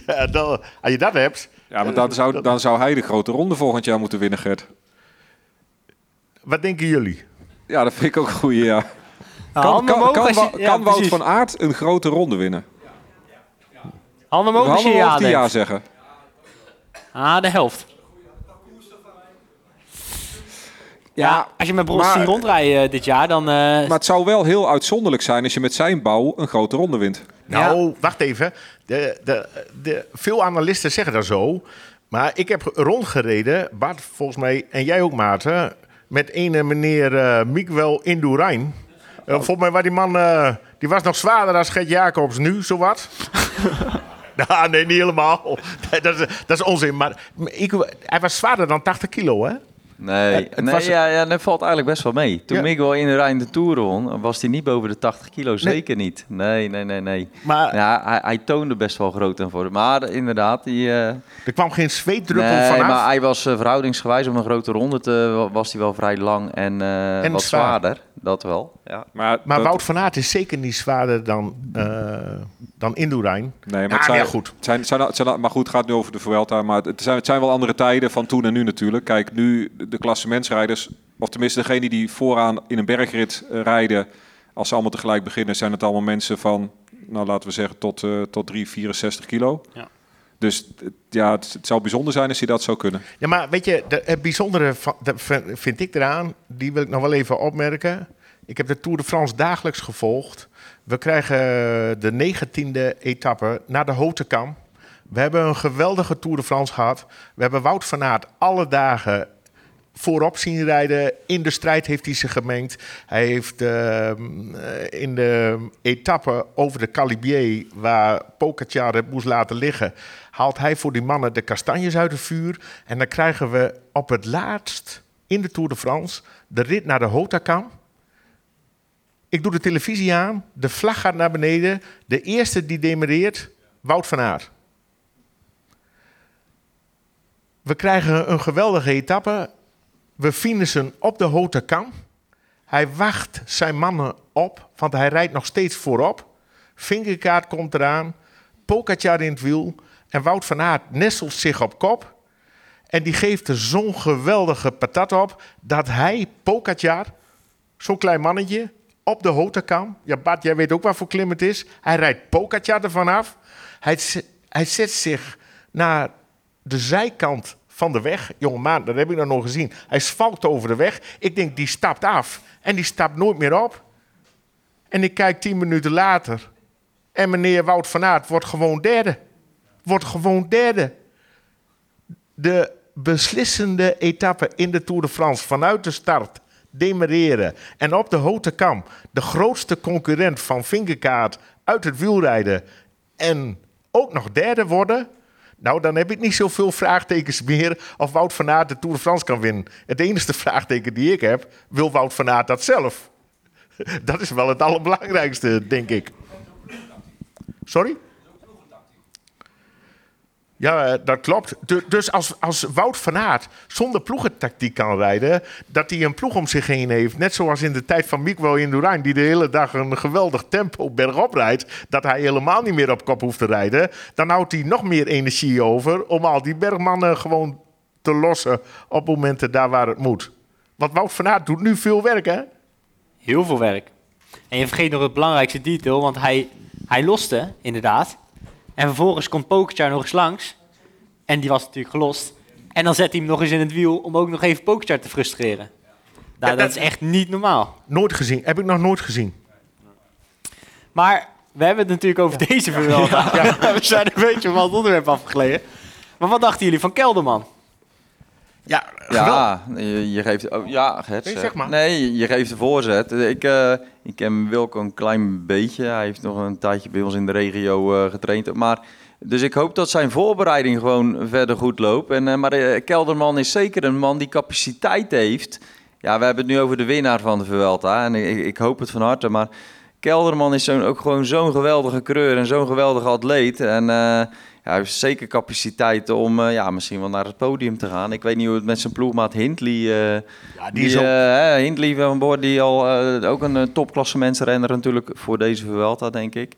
Ja, dan, als je dat hebt, Ja, maar dan zou, dan zou hij de grote ronde volgend jaar moeten winnen, Gert. wat denken jullie? Ja, dat vind ik ook een goeie, ja. Nou, Kan, kan, Wa- Wout van Aert een grote ronde winnen? Handen omhoog als je Handen ja omhoog die ja zeggen. Ah, de helft. Ja, als je met Bros maar- zien rondrijden eh, dit jaar, dan... eh, Maar het zou wel heel uitzonderlijk zijn als je met zijn bouw een grote ronde wint. Nou, wacht even. De, de, de, veel analisten zeggen dat zo. Maar ik heb rondgereden, Bart volgens mij, en jij ook Maarten, met ene meneer eh Miguel Indurain. Eh, volgens mij was die man, eh, die was nog zwaarder dan Gert Jacobs nu, zowat. <laughs> nou, nee, niet helemaal. <laughs> dat, is, dat is onzin. Maar ik, hij was zwaarder dan 80 kilo, hè? Nee, het nee was- ja, ja, dat valt eigenlijk best wel mee. Toen Ja. Miguel in de Rijn de Tour won, was hij niet boven de 80 kilo. Zeker niet. Nee, nee, nee, nee. Maar Ja, hij, hij toonde best wel groot en voor. Maar inderdaad, die, eh, er kwam geen zweetdruppel nee, vanaf. maar hij was eh, verhoudingsgewijs om een grote ronde te, was hij wel vrij lang en, eh, En wat zwaar. zwaarder. Dat wel. Ja. Maar, Maar dat- Wout van Aert is zeker niet zwaarder dan, dan Indurain. Nee, maar Ja, het zijn, ja, goed. Het zijn, zijn, maar goed, het gaat nu over de Vuelta. Maar het zijn, het zijn wel andere tijden van toen en nu natuurlijk. Kijk, nu de, de klassementsrijders, of tenminste degene die vooraan in een bergrit eh, rijden, als ze allemaal tegelijk beginnen, zijn het allemaal mensen van, nou laten we zeggen, tot, eh tot 3, 64 kilo. Ja. Dus ja, het, het zou bijzonder zijn als hij dat zou kunnen. Ja, maar weet je, de, het bijzondere van, dat vind- vind ik eraan, die wil ik nog wel even opmerken. Ik heb de Tour de France dagelijks gevolgd. We krijgen de negentiende etappe naar de Hotekam. We hebben een geweldige Tour de France gehad. We hebben Wout van Aert alle dagen voorop zien rijden. In de strijd heeft hij zich gemengd. Hij heeft ehm, eh, in de etappe over de Calibier, waar Pogacar het moest laten liggen, haalt hij voor die mannen de kastanjes uit het vuur. En dan krijgen we op het laatst in de Tour de France de rit naar de Hotakam. Ik doe de televisie aan, de vlag gaat naar beneden. De eerste die demereert, Wout van Aert. We krijgen een geweldige etappe. We finishen op de Hote Kam. Hij wacht zijn mannen op, want hij rijdt nog steeds voorop. Vingerkaart komt eraan. Pogacar in het wiel. En Wout van Aert nestelt zich op kop. En die geeft er zo'n geweldige patat op... dat hij, Pogacar, zo'n klein mannetje, op de Hotekam... Ja, Bart, jij weet ook wat voor klim het is. Hij rijdt Pogacar ervan af. Hij, hij zet zich naar de zijkant van de weg. Jonge man, dat heb ik nog nooit gezien. Hij zwalkt over de weg. Ik denk, die stapt af. En die stapt nooit meer op. En ik kijk tien minuten later. En meneer Wout van Aert wordt gewoon derde. Wordt gewoon derde. De beslissende etappe in de Tour de France vanuit de start demereren. En op de Hote Kam de grootste concurrent van Vingerkaart uit het wielrijden. En ook nog derde worden. Nou, dan heb ik niet zoveel vraagtekens meer of Wout van Aert de Tour de France kan winnen. Het enige vraagteken die ik heb, wil Wout van Aert dat zelf? <laughs> Dat is wel het allerbelangrijkste, denk ik. Sorry? Ja, eh, dat klopt. Du- Dus als, als Wout van Aert zonder ploegentactiek kan rijden... dat hij een ploeg om zich heen heeft... net zoals in de tijd van Miguel Indurain... die de hele dag een geweldig tempo bergop rijdt... dat hij helemaal niet meer op kop hoeft te rijden... dan houdt hij nog meer energie over... om al die bergmannen gewoon te lossen... op momenten daar waar het moet. Want Wout van Aert doet nu veel werk, hè? Heel veel werk. En je vergeet nog het belangrijkste detail, want hij, hij loste, inderdaad. En vervolgens komt Pogacar nog eens langs. En die was natuurlijk gelost. En dan zet hij hem nog eens in het wiel om ook nog even Pogacar te frustreren. Nou, Ja, dat dat- is echt niet normaal. Nooit gezien. Heb ik nog nooit gezien. Maar we hebben het natuurlijk over deze Vuelta. <laughs> we zijn een beetje van het onderwerp afgegleden. Maar wat dachten jullie van Kelderman? Ja. Ja, je, je geeft... Oh, ja, Nee, zeg. maar. Nee, je- geeft de voorzet. Ik, eh, ik ken Wilco een klein beetje. Hij heeft nog een tijdje bij ons in de regio eh, getraind. Maar, dus ik hoop dat zijn voorbereiding gewoon verder goed loopt. En, eh, maar Kelderman is zeker een man die capaciteit heeft. Ja, we hebben het nu over de winnaar van de Vuelta. En ik, ik hoop het van harte, maar... Kelderman is zo'n, ook gewoon zo'n geweldige creur en zo'n geweldige atleet. En ja, hij heeft zeker capaciteit om eh, ja, misschien wel naar het podium te gaan. Ik weet niet hoe het met zijn ploegmaat Hindley... eh, Ja, die die, is ook- eh, Hindley van boord, die al eh, ook een uh, topklassementsrenner natuurlijk voor deze Vuelta, denk ik.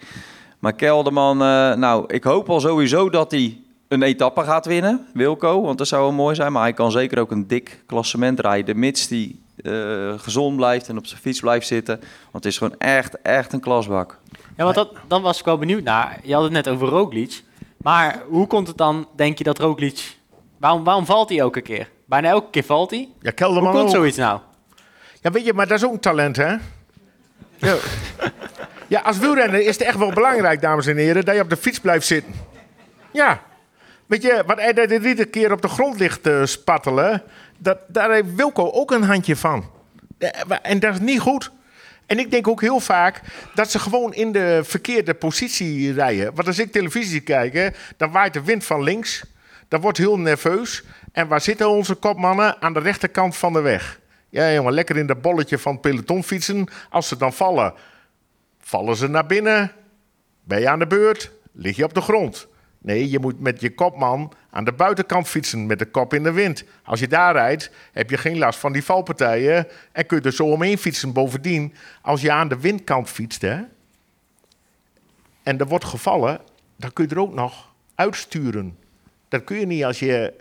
Maar Kelderman, eh, nou, ik hoop al sowieso dat hij een etappe gaat winnen, Wilco. Want dat zou wel mooi zijn. Maar hij kan zeker ook een dik klassement rijden, mits hij eh, gezond blijft en op zijn fiets blijft zitten. Want het is gewoon echt, echt een klasbak. Ja, want dat, dan was ik wel benieuwd naar. Je had het net over Roglic. Maar hoe komt het dan, denk je, dat Roglic... Waarom, waarom valt hij elke keer? Bijna elke keer valt hij. Ja, Hoe Kelderman komt ook. zoiets nou? Ja, weet je, maar dat is ook een talent, hè? Ja. <laughs> ja, als wielrenner is het echt wel belangrijk, dames en heren, dat je op de fiets blijft zitten. Ja. Weet je, wat hij dat iedere keer op de grond ligt te spattelen, dat, daar heeft Wilco ook een handje van. Eh, En dat is niet goed. En ik denk ook heel vaak dat ze gewoon in de verkeerde positie rijden. Want als ik televisie kijk, dan waait de wind van links. Dat wordt heel nerveus. En waar zitten onze kopmannen? Aan de rechterkant van de weg. Ja, jongen, lekker in dat bolletje van het peloton fietsen. Als ze dan vallen, vallen ze naar binnen. Ben je aan de beurt? Lig je op de grond? Nee, je moet met je kopman aan de buitenkant fietsen met de kop in de wind. Als je daar rijdt, heb je geen last van die valpartijen en kun je er zo omheen fietsen. Bovendien, als je aan de windkant fietst hè, en er wordt gevallen, dan kun je er ook nog uitsturen. Dat kun je niet als je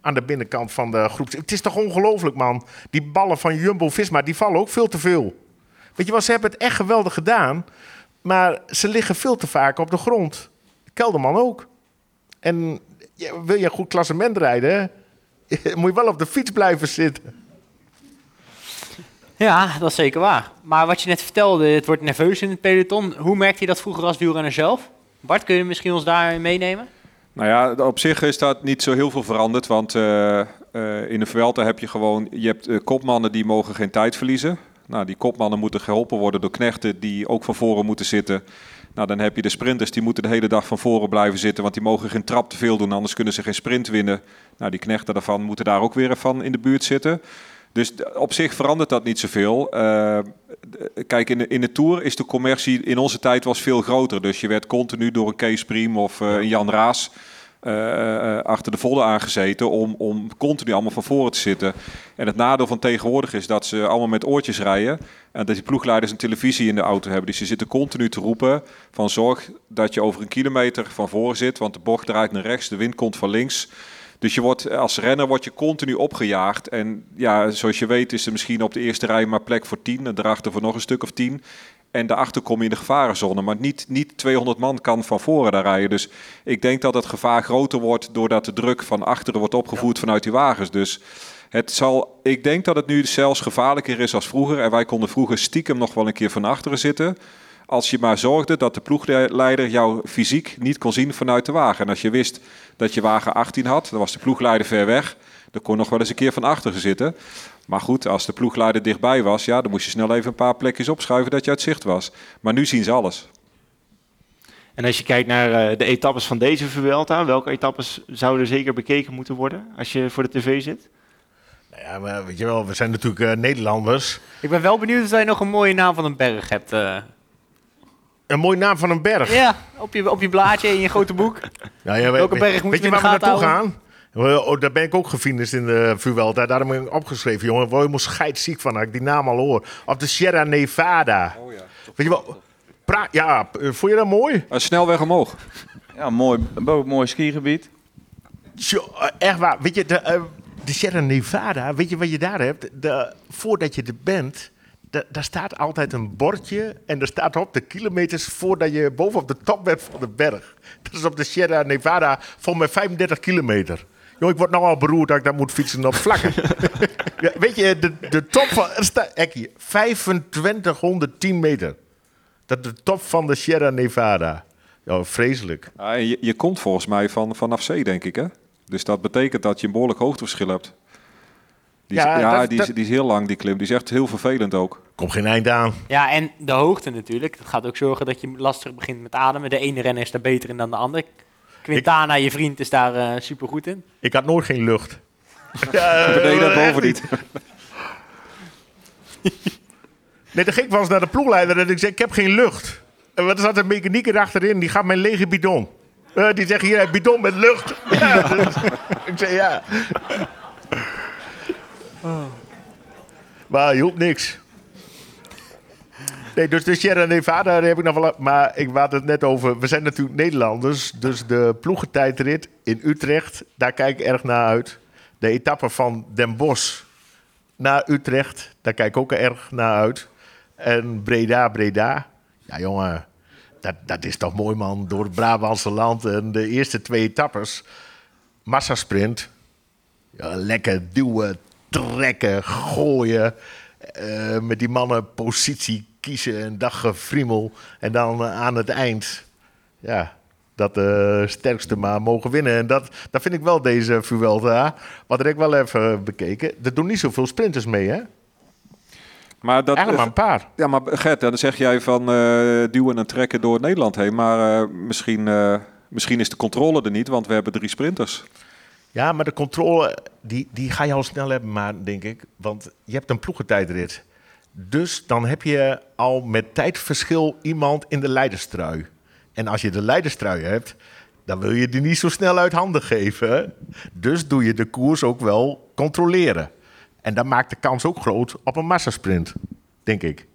aan de binnenkant van de groep. Het is toch ongelooflijk, man. Die ballen van Jumbo-Visma, die vallen ook veel te veel. Weet je wel, ze hebben het echt geweldig gedaan. Maar ze liggen veel te vaak op de grond. Kelderman ook. En ja, wil je een goed klassement rijden, <laughs> moet je wel op de fiets blijven zitten. Ja, dat is zeker waar. Maar wat je net vertelde, het wordt nerveus in het peloton. Hoe merkte je dat vroeger als wielrenner zelf? Bart, kun je misschien ons daar meenemen? Nou ja, op zich is dat niet zo heel veel veranderd. Want eh, eh, in de Vuelta heb je gewoon... Je hebt eh, kopmannen die mogen geen tijd verliezen. Nou, die kopmannen moeten geholpen worden door knechten die ook van voren moeten zitten. Nou, dan heb je de sprinters die moeten de hele dag van voren blijven zitten. Want die mogen geen trap te veel doen, anders kunnen ze geen sprint winnen. Nou, die knechten daarvan moeten daar ook weer van in de buurt zitten. Dus op zich verandert dat niet zoveel. Eh, kijk, in de, in de Tour is de commercie in onze tijd was veel groter. Dus je werd continu door een Kees Priem of eh, een Jan Raas eh, eh, achter de vodden aangezeten om, om continu allemaal van voren te zitten. En het nadeel van tegenwoordig is dat ze allemaal met oortjes rijden. En dat die ploegleiders een televisie in de auto hebben. Dus ze zitten continu te roepen van zorg dat je over een kilometer van voren zit. Want de bocht draait naar rechts, de wind komt van links. Dus je wordt, als renner word je continu opgejaagd. En ja, zoals je weet is er misschien op de eerste rij maar plek voor 10. En daarachter voor nog een stuk of 10. En daarachter kom je in de gevarenzone. Maar niet, niet 200 man kan van voren daar rijden. Dus ik denk dat het gevaar groter wordt doordat de druk van achteren wordt opgevoerd vanuit die wagens. Dus het zal, ik denk dat het nu zelfs gevaarlijker is als vroeger. En wij konden vroeger stiekem nog wel een keer van achteren zitten. Als je maar zorgde dat de ploegleider jou fysiek niet kon zien vanuit de wagen. En als je wist dat je wagen 18 had, dan was de ploegleider ver weg. Dan kon nog wel eens een keer van achteren zitten. Maar goed, als de ploegleider dichtbij was, ja, dan moest je snel even een paar plekjes opschuiven dat je uit zicht was. Maar nu zien ze alles. En als je kijkt naar eh, de etappes van deze Vuelta, welke etappes zouden zeker bekeken moeten worden als je voor de tv zit? Nou ja, maar weet je wel, we zijn natuurlijk eh, Nederlanders. Ik ben wel benieuwd of jij nog een mooie naam van een berg hebt. eh. Een mooi naam van een berg. Ja, op je, op je blaadje in je grote boek. Ja, ja, Welke weet- berg moet weet je je in waar de we naartoe gaan? Oh, daar ben ik ook gefinist in de Vuelta. Daarom heb ik opgeschreven, jongen. Ik word helemaal scheidsziek van als ik die naam al hoor. Op de Sierra Nevada. Oh ja. Weet je wel? Pra ja, eh, vond je dat mooi? Een snelweg omhoog. Ja, mooi, mooi skigebied. Eh, echt waar. Weet je, de, eh, de Sierra Nevada, weet je wat je daar hebt? De, voordat je er bent, da- daar staat altijd een bordje en er staat op de kilometers voordat je bovenop de top bent van de berg. Dat is op de Sierra Nevada voor mij 35 kilometer. Joh, ik word nou al beroerd dat ik daar moet fietsen op vlakken. <laughs> ja, weet je, de, de top van... Er hier, 2510 meter. Dat is de top van de Sierra Nevada. Ja, vreselijk. Ja, en je, je komt volgens mij van, vanaf zee, denk ik, hè? Dus dat betekent dat je een behoorlijk hoogteverschil hebt. Die is, Ja, ja, dat- die, is, dat- die is heel lang, die klim. Die is echt heel vervelend ook. Komt geen eind aan. Ja, en de hoogte natuurlijk. Dat gaat ook zorgen dat je lastig begint met ademen. De ene renner is daar beter in dan de andere. Quintana, je vriend, is daar eh super goed in. Ik had nooit geen lucht. <laughs> ja, Beneden en echt boven niet. <laughs> Nee, de gek was naar de ploegleider en ik zei, ik heb geen lucht. En wat zat een mechanieker achterin, die gaat mijn lege bidon. Eh, die zegt, hier, bidon met lucht. <laughs> Ja, dus- ik zei, ja. Maar hielp niks. Nee, dus de Sierra Nevada heb ik nog wel... Maar ik had het net over... We zijn natuurlijk Nederlanders. Dus de ploegentijdrit in Utrecht, daar kijk ik erg naar uit. De etappe van Den Bosch naar Utrecht, daar kijk ik ook erg naar uit. En Breda, Breda. Ja, jongen, dat, dat is toch mooi, man. Door het Brabantse land en de eerste twee etappes. Massasprint. Ja, lekker duwen, trekken, gooien. Eh, met die mannen positie kiezen en dag gefriemel. En dan eh, aan het eind, ja, dat de sterkste maar mogen winnen. En dat, dat vind ik wel deze Vuelta. Wat heb ik wel even bekeken. Er doen niet zoveel sprinters mee, hè? Maar dat, Eigenlijk maar een paar. Ja, maar Gert, dan zeg jij van eh, duwen en trekken door Nederland heen. Maar eh, misschien, misschien is de controle er niet, want we hebben drie sprinters. Ja, maar de controle, die, die ga je al snel hebben, maar denk ik. Want je hebt een ploegentijdrit. Dus dan heb je al met tijdverschil iemand in de leiderstrui. En als je de leiderstrui hebt, dan wil je die niet zo snel uit handen geven. Dus doe je de koers ook wel controleren. En dat maakt de kans ook groot op een massasprint, denk ik.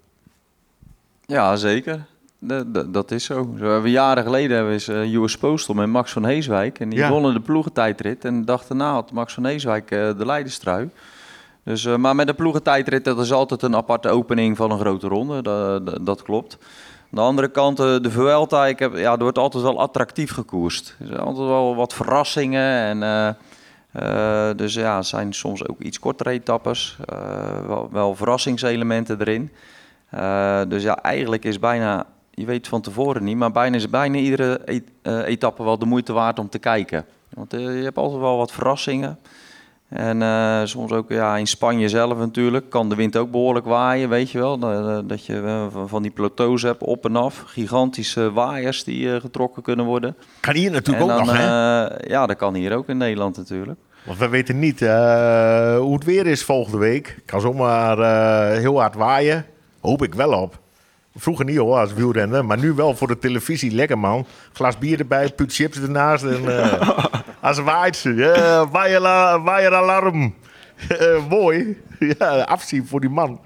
Ja, zeker. De- de- dat is zo. Zo hebben we jaren geleden hebben we eens eh, US Postal met Max van Heeswijk. En die Ja. wonnen de ploegentijdrit. En de dag daarna had Max van Heeswijk eh, de leiderstrui. Dus, eh, maar met de ploegentijdrit, dat is altijd een aparte opening van een grote ronde. Dat, dat, klopt. Aan de andere kant, eh, de Vuelta, ik heb, ja, er wordt altijd wel attractief gekoerst. Er zijn altijd wel wat verrassingen. En, eh, dus ja, zijn soms ook iets kortere etappes. wel, wel verrassingselementen erin. Dus ja, eigenlijk is bijna, je weet van tevoren niet, maar bijna is bijna iedere etappe wel de moeite waard om te kijken. Want je hebt altijd wel wat verrassingen. En eh, soms ook ja, in Spanje zelf natuurlijk kan de wind ook behoorlijk waaien, weet je wel. Dat, je eh, van- die plateaus hebt op en af. Gigantische waaiers die eh, getrokken kunnen worden. Kan hier natuurlijk ook nog, hè? ja, dat kan hier ook in Nederland natuurlijk. Want we weten niet hoe het weer is volgende week. Kan zomaar heel hard waaien. Hoop ik wel op. Vroeger niet hoor, als wielrenner. Maar nu wel voor de televisie. Lekker man. Glas bier erbij, put chips ernaast. En, eh, <laughs> als waait. Ja, waaierla- waaieralarm. <laughs> Eh, mooi. <laughs> Ja, afzien voor die man.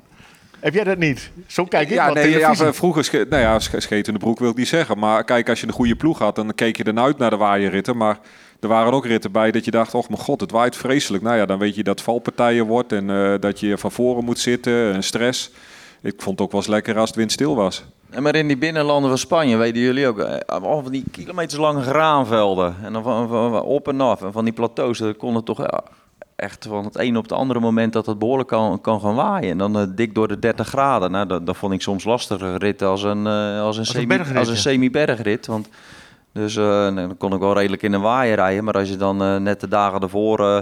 Heb jij dat niet? Zo kijk ik ja, nee, ja, vroeger, nou ja, sch- scheet in de broek wil ik niet zeggen. Maar kijk, als je een goede ploeg had, dan keek je ernaar uit naar de waaierritten. Maar er waren ook ritten bij dat je dacht, oh mijn god, het waait vreselijk. Nou ja, dan weet je dat valpartijen wordt en eh, dat je van voren moet zitten en stress. Ik vond het ook wel eens lekker als het windstil was. En maar in die binnenlanden van Spanje, weten jullie ook, eh, al van die kilometerslange graanvelden. En dan van, van- van op en af. En van die plateaus, dat kon het toch ja, echt van het ene op het andere moment dat het behoorlijk kan, kan gaan waaien. En dan eh, dik door de 30 graden. Nou, dat, dat vond ik soms lastiger rit als een, eh, als een, een semi, bergrit, als een ja. semi-bergrit. Want dus dan kon ik wel redelijk in een waaier rijden. Maar als je dan net de dagen ervoor eh,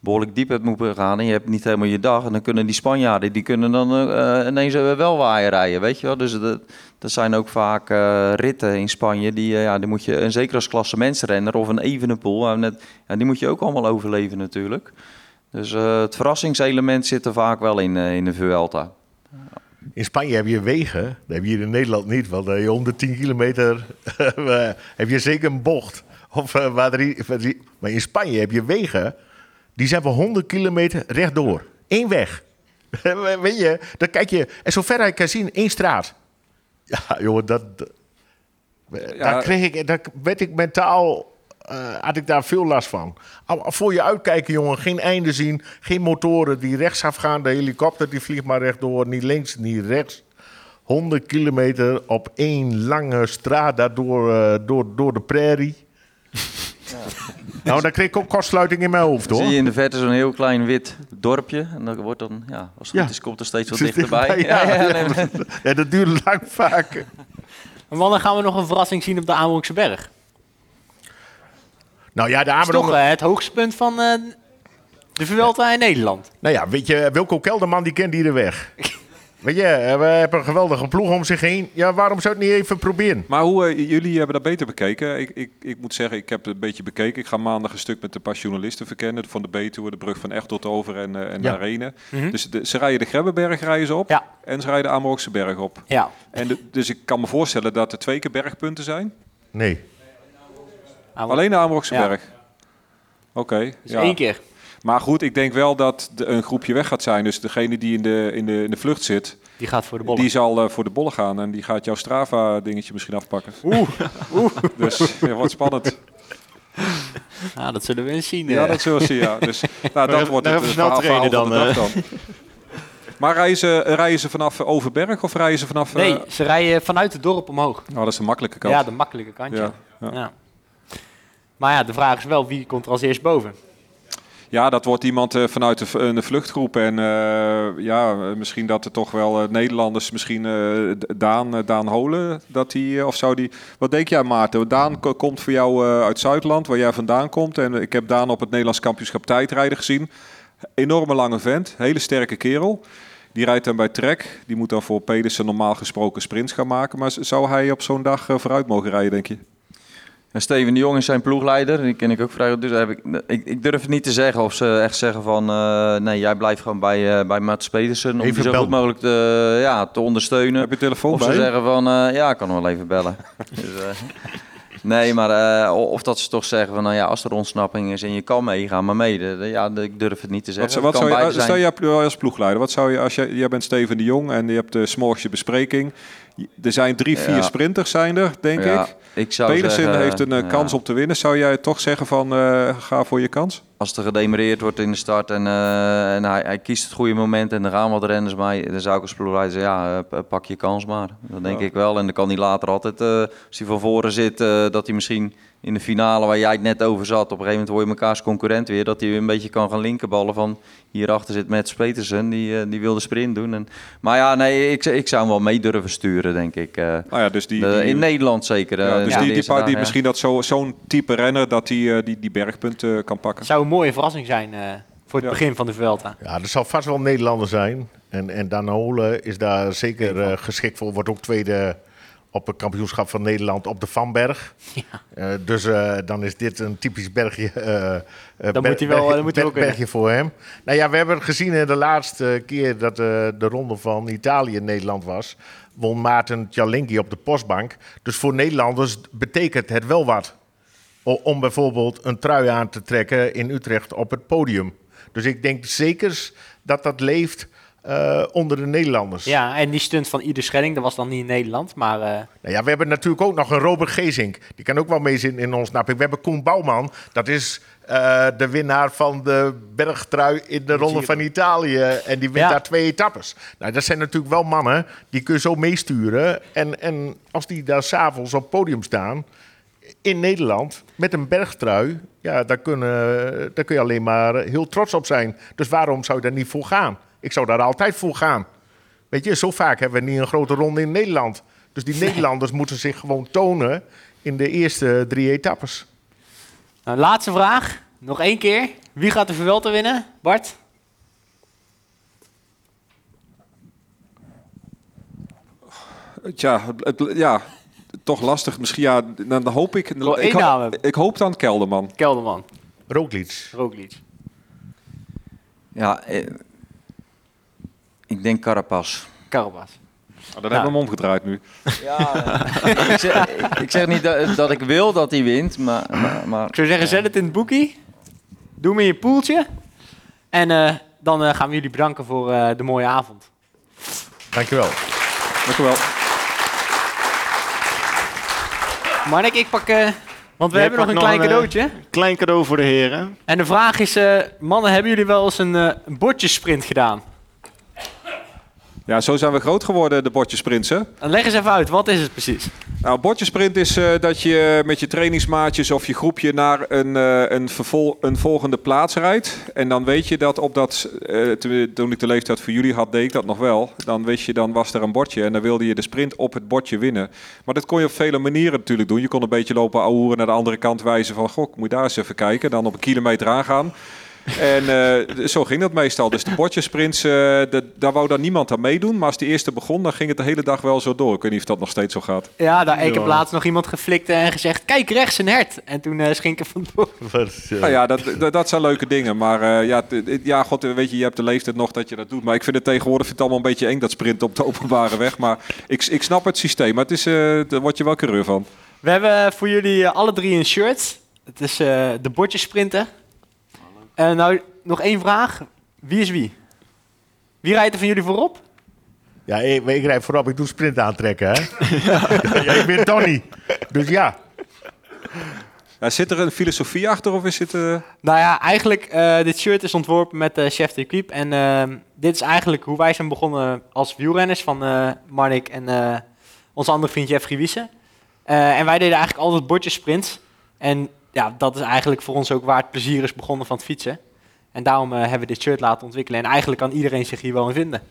behoorlijk diep hebt moeten gaan en je hebt niet helemaal je dag. En dan kunnen die Spanjaarden, die kunnen dan eh, eh, ineens wel waaier rijden, weet je wel. Dus dat, dat zijn ook vaak eh, ritten in Spanje. Die, ja, die moet je, en zeker als of een Evenepoel, eh, net, ja, die moet je ook allemaal overleven natuurlijk. Dus het verrassingselement zit er vaak wel in, in de Vuelta. In Spanje heb je wegen. Dat heb je hier in Nederland niet. Want je om de 10 kilometer <laughs> heb je zeker een bocht. Of, maar in Spanje heb je wegen. Die zijn van 100 kilometer rechtdoor. Eén weg. <laughs> Weet je, dan kijk je. En zover ik kan zien, één straat. Ja, jongen, dat. daar, kreeg ik, daar werd ik mentaal. eh, had ik daar veel last van. Voor je uitkijken, jongen. Geen einde zien. Geen motoren die rechtsaf gaan. De helikopter die vliegt maar rechtdoor. Niet links, niet rechts. 100 kilometer op één lange straat daardoor eh, door, door de prairie. Nou, dan kreeg ik ook kortsluiting in mijn hoofd, Dan hoor. zie je in de verte zo'n heel klein wit dorpje. En dat wordt dan, ja, als het Ja. goed is, komt er steeds wat dichterbij. dichtbij, ja. nee, nee. Ja, dat duurt lang vaak. En wanneer gaan we nog een verrassing zien op de Amerongse Berg? Nou ja, de Dat is toch Amerongen... eh, het hoogste punt van eh, de Vuelta in Nederland. Nou ja, weet je, Wilco Kelderman die kent hier de weg. <laughs> Weet je, eh, we hebben een geweldige ploeg om zich heen. Ja, waarom zou het niet even proberen? Maar hoe, eh, jullie hebben dat beter bekeken. Ik, ik, ik moet zeggen, ik heb het een beetje bekeken. Ik ga maandag een stuk met een paar journalisten verkennen. Van de Betuwe, de brug van Echt tot over en, eh, en Ja. naar Renen. Mhm. Dus de, ze rijden de Grebbeberg rijden ze op. Ja. En ze rijden de Amerokse berg op. Ja. En de- dus ik kan me voorstellen dat er twee keer bergpunten zijn. Nee. Alleen de Amerokse Ja. berg. Oké. Dus ja. één keer. Maar goed, ik denk wel dat de- een groepje weg gaat zijn. Dus degene die in de, in de, in de vlucht zit, Die gaat voor de bollen. die zal eh, voor de bollen gaan. En die gaat jouw Strava-dingetje misschien afpakken. <laughs> Oeh. Dus ja, wat spannend. Nou, <laughs> dat zullen we eens zien. Ja, eh. dat zullen we zien, ja. Dus nou, <laughs> dat wordt het even eh, snel trainen van de dan, dag dan. Maar rijden ze, rijden ze vanaf eh, Overberg of rijden ze vanaf... eh, Nee, ze rijden vanuit het dorp omhoog. Oh, dat is de makkelijke kant. Ja, de makkelijke kantje. Ja, Ja, ja. Maar ja, de vraag is wel, wie komt er als eerst boven? Ja, dat wordt iemand eh, vanuit de, een vluchtgroep. En eh, ja, misschien dat er toch wel eh, Nederlanders, misschien Daan, Daan Holen, dat die, of zou die... Wat denk jij Maarten? Daan ko- komt voor jou uit Zuidland, waar jij vandaan komt. En ik heb Daan op het Nederlands kampioenschap tijdrijden gezien. Enorme lange vent, hele sterke kerel. Die rijdt dan bij Trek. Die moet dan voor Pedersen normaal gesproken sprints gaan maken. Maar zou hij op zo'n dag vooruit mogen rijden, denk je? En Steven de Jong is zijn ploegleider, die ken ik ook vrij goed. Dus heb ik, ik, ik durf het niet te zeggen of ze echt zeggen van... eh, nee, jij blijft gewoon bij, eh, bij Mats Pedersen om Even die zo goed mogelijk te, ja, te ondersteunen. Heb je telefoon Of bij ze je? zeggen van, eh, ja, ik kan wel even bellen. <laughs> dus, nee, maar eh, of dat ze toch zeggen van, nou ja, als er ontsnapping is en je kan mee, ga maar mee. De- ja, de- ik durf het niet te zeggen. wat zou je, stel je als ploegleider, wat zou je als je, jij bent Steven de Jong en je hebt de smorgse bespreking. Er zijn drie, vier Ja. sprinters zijn er, denk Ja, ik. ik zou Pedersen zeggen, heeft een eh, ja. kans om te winnen. Zou jij toch zeggen van eh, ga voor je kans? Als er gedemereerd wordt in de start en, eh, en hij, hij kiest het goede moment en er gaan wat renners bij, dan zou ik als ploegleider zeggen, ja, eh, pak je kans maar. Dat denk Ja. ik wel. En dan kan hij later altijd, eh, als hij van voren zit, dat hij misschien in de finale waar jij het net over zat, op een gegeven moment word je mekaars concurrent weer, dat hij weer een beetje kan gaan linkerballen van hierachter zit Mats Petersen, die, eh, die wil de sprint doen. En, maar ja, nee, ik, ik zou hem wel mee durven sturen, denk ik. eh. Nou ja, dus die, De- die- in Nederland zeker. ja, eh, dus die, die, paar- die ja. misschien dat zo- zo'n type renner dat die, eh, die, die bergpunten kan pakken. Het zou een mooie verrassing zijn eh, voor het Ja. begin van de Vuelta. Ja, er zal vast wel een Nederlander zijn. En, en Daan Holen is daar zeker geschikt voor. Wordt ook tweede op het kampioenschap van Nederland op de Vanberg. Eh, dus eh, dan is dit een typisch bergje. eh, Dan ber- moet hij wel- bergje- dan moet hij wel ber- bergje voor hem. Nou ja, we hebben gezien in de laatste keer dat de ronde van Italië in Nederland was. Won Maarten Tjalinki op de postbank. Dus voor Nederlanders betekent het wel wat. Om bijvoorbeeld een trui aan te trekken in Utrecht op het podium. Dus ik denk zeker dat dat leeft eh, onder de Nederlanders. Ja, en die stunt van Ieder Schelling, dat was dan niet in Nederland, maar... eh, Nou ja, we hebben natuurlijk ook nog een Robert Gezink. Die kan ook wel meezitten in ons napping. We hebben Koen Bouwman. Dat is eh, de winnaar van de bergtrui in de Ronde van Italië. En die wint Ja. daar twee etappes. Nou, dat zijn natuurlijk wel mannen. Die kun je zo meesturen. En, en als die daar s'avonds op het podium staan... in Nederland met een bergtrui... Ja, daar, kunnen, daar kun je alleen maar heel trots op zijn. Dus waarom zou je daar niet voor gaan? Ik zou daar altijd voor gaan. Weet je, zo vaak hebben we niet een grote ronde in Nederland. Dus die Nederlanders moeten zich gewoon tonen in de eerste drie etappes. Nou, laatste vraag, nog één keer. Wie gaat de Vuelta winnen? Bart? Tja, het, ja, toch lastig. Misschien ja, dan hoop ik. ik, ho- ik hoop dan Kelderman. Kelderman, Roglic. Roglic. Ja, eh, ik denk Carapaz. Carapaz. Oh, dan hebben we hem omgedraaid nu. Ja, <laughs> ik, zeg, ik zeg niet dat, dat ik wil dat hij wint, maar... maar, maar Ik zou zeggen, zet het in het boekie. Doe hem in je poeltje. En eh, dan eh, gaan we jullie bedanken voor eh, de mooie avond. Dankjewel. Dank u wel. Marnik, ik pak... want we Jij hebben nog een klein nog een, cadeautje. Klein cadeau voor de heren. En de vraag is, eh, mannen, hebben jullie wel eens een eh bordjessprint gedaan? Ja, zo zijn we groot geworden, de bordjesprinten. Leg eens even uit, wat is het precies? Nou, bordjesprint is eh, dat je met je trainingsmaatjes of je groepje naar een, eh, een, vervol- een volgende plaats rijdt. En dan weet je dat op dat, eh, toen ik de leeftijd voor jullie had, deed ik dat nog wel. Dan wist je, dan was er een bordje en dan wilde je de sprint op het bordje winnen. Maar dat kon je op vele manieren natuurlijk doen. Je kon een beetje lopen ouwehoeren naar de andere kant wijzen van, goh, moet je daar eens even kijken. Dan op een kilometer aangaan. En eh, zo ging dat meestal. Dus de bordjesprints, eh, de- daar wou dan niemand aan meedoen. Maar als de eerste begon, dan ging het de hele dag wel zo door. Ik weet niet of dat nog steeds zo gaat. Ja, daar, ik heb laatst nog iemand geflikt en gezegd, kijk rechts een hert. En toen eh schink ik vandoor. Nou ja, dat, dat, dat zijn leuke dingen. Maar eh, ja, t- ja, god, weet je, je hebt de leeftijd nog dat je dat doet. Maar ik vind het tegenwoordig vind het allemaal een beetje eng, dat sprint op de openbare weg. Maar ik, ik snap het systeem. Maar het is, eh, daar word je wel coureur van. We hebben voor jullie eh, alle drie een shirt. Het is eh, de bordjesprinten. En nou, nog één vraag. Wie is wie? Wie rijdt er van jullie voorop? Ja, ik, ik rijd voorop, ik doe sprint aantrekken, hè? <laughs> ja, ik ben Tony. Dus ja. Ja, zit er een filosofie achter of is het... eh, Nou ja, eigenlijk, eh dit shirt is ontworpen met de chef de equipe. En ehm, dit is eigenlijk hoe wij zijn begonnen als wielrenners van eh Marnik en eh onze andere vriend Jeffrey Wiese. Eh, en wij deden eigenlijk altijd bordjesprints. En ja, dat is eigenlijk voor ons ook waar het plezier is begonnen van het fietsen. En daarom eh, hebben we dit shirt laten ontwikkelen. En eigenlijk kan iedereen zich hier wel in vinden.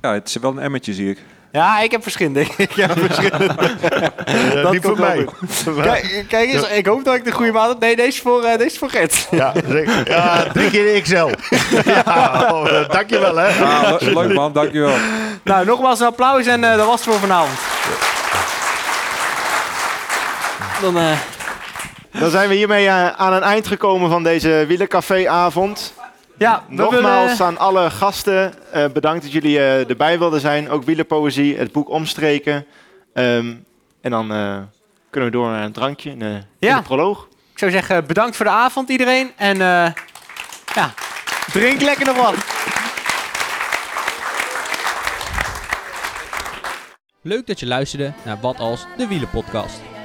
ja, het is wel een emmertje, zie ik. Ja, ik heb verschillende. ik heb <laughs> verschillende. Dat niet voor mij. <laughs> Kijk, kijk eens, ik hoop dat ik de goede maat heb. Nee, deze is voor, eh, deze is voor Gert. Ja, zeker. ja, drie keer XL. <laughs> ja, oh, eh, dankjewel, hè? Ah, le- leuk man, dankjewel. Nou, nogmaals een applaus en eh, dat was het voor vanavond. Dan, Dan zijn we hiermee eh, aan een eind gekomen van deze Wielercafé-avond. ja, we Nogmaals willen- aan alle gasten eh, bedankt dat jullie eh, erbij wilden zijn. Ook Wielerpoëzie, het boek Omstreken. Ehm, en dan eh, kunnen we door naar een drankje Ja. de proloog. Ik zou zeggen, bedankt voor de avond iedereen. En eh, ja, drink lekker nog wat. Leuk dat je luisterde naar Wat Als, de Wielenpodcast.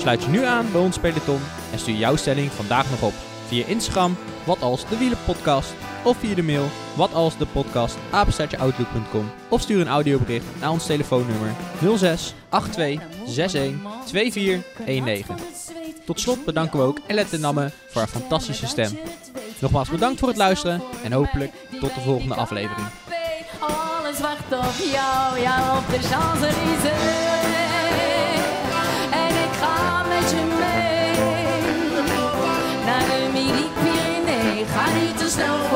Sluit je nu aan bij ons peloton en stuur jouw stelling vandaag nog op via Instagram, wat als de Wielenpodcast of via de mail wat als de podcast of stuur een audiobericht naar ons telefoonnummer 06 82 61 2419. Tot slot bedanken we ook Elette Namme voor haar fantastische stem. Nogmaals bedankt voor het luisteren en hopelijk tot de volgende aflevering. Alles wacht op jou, ja op de. Je mee naar de Midi-Pyrénées. Ga niet te snel.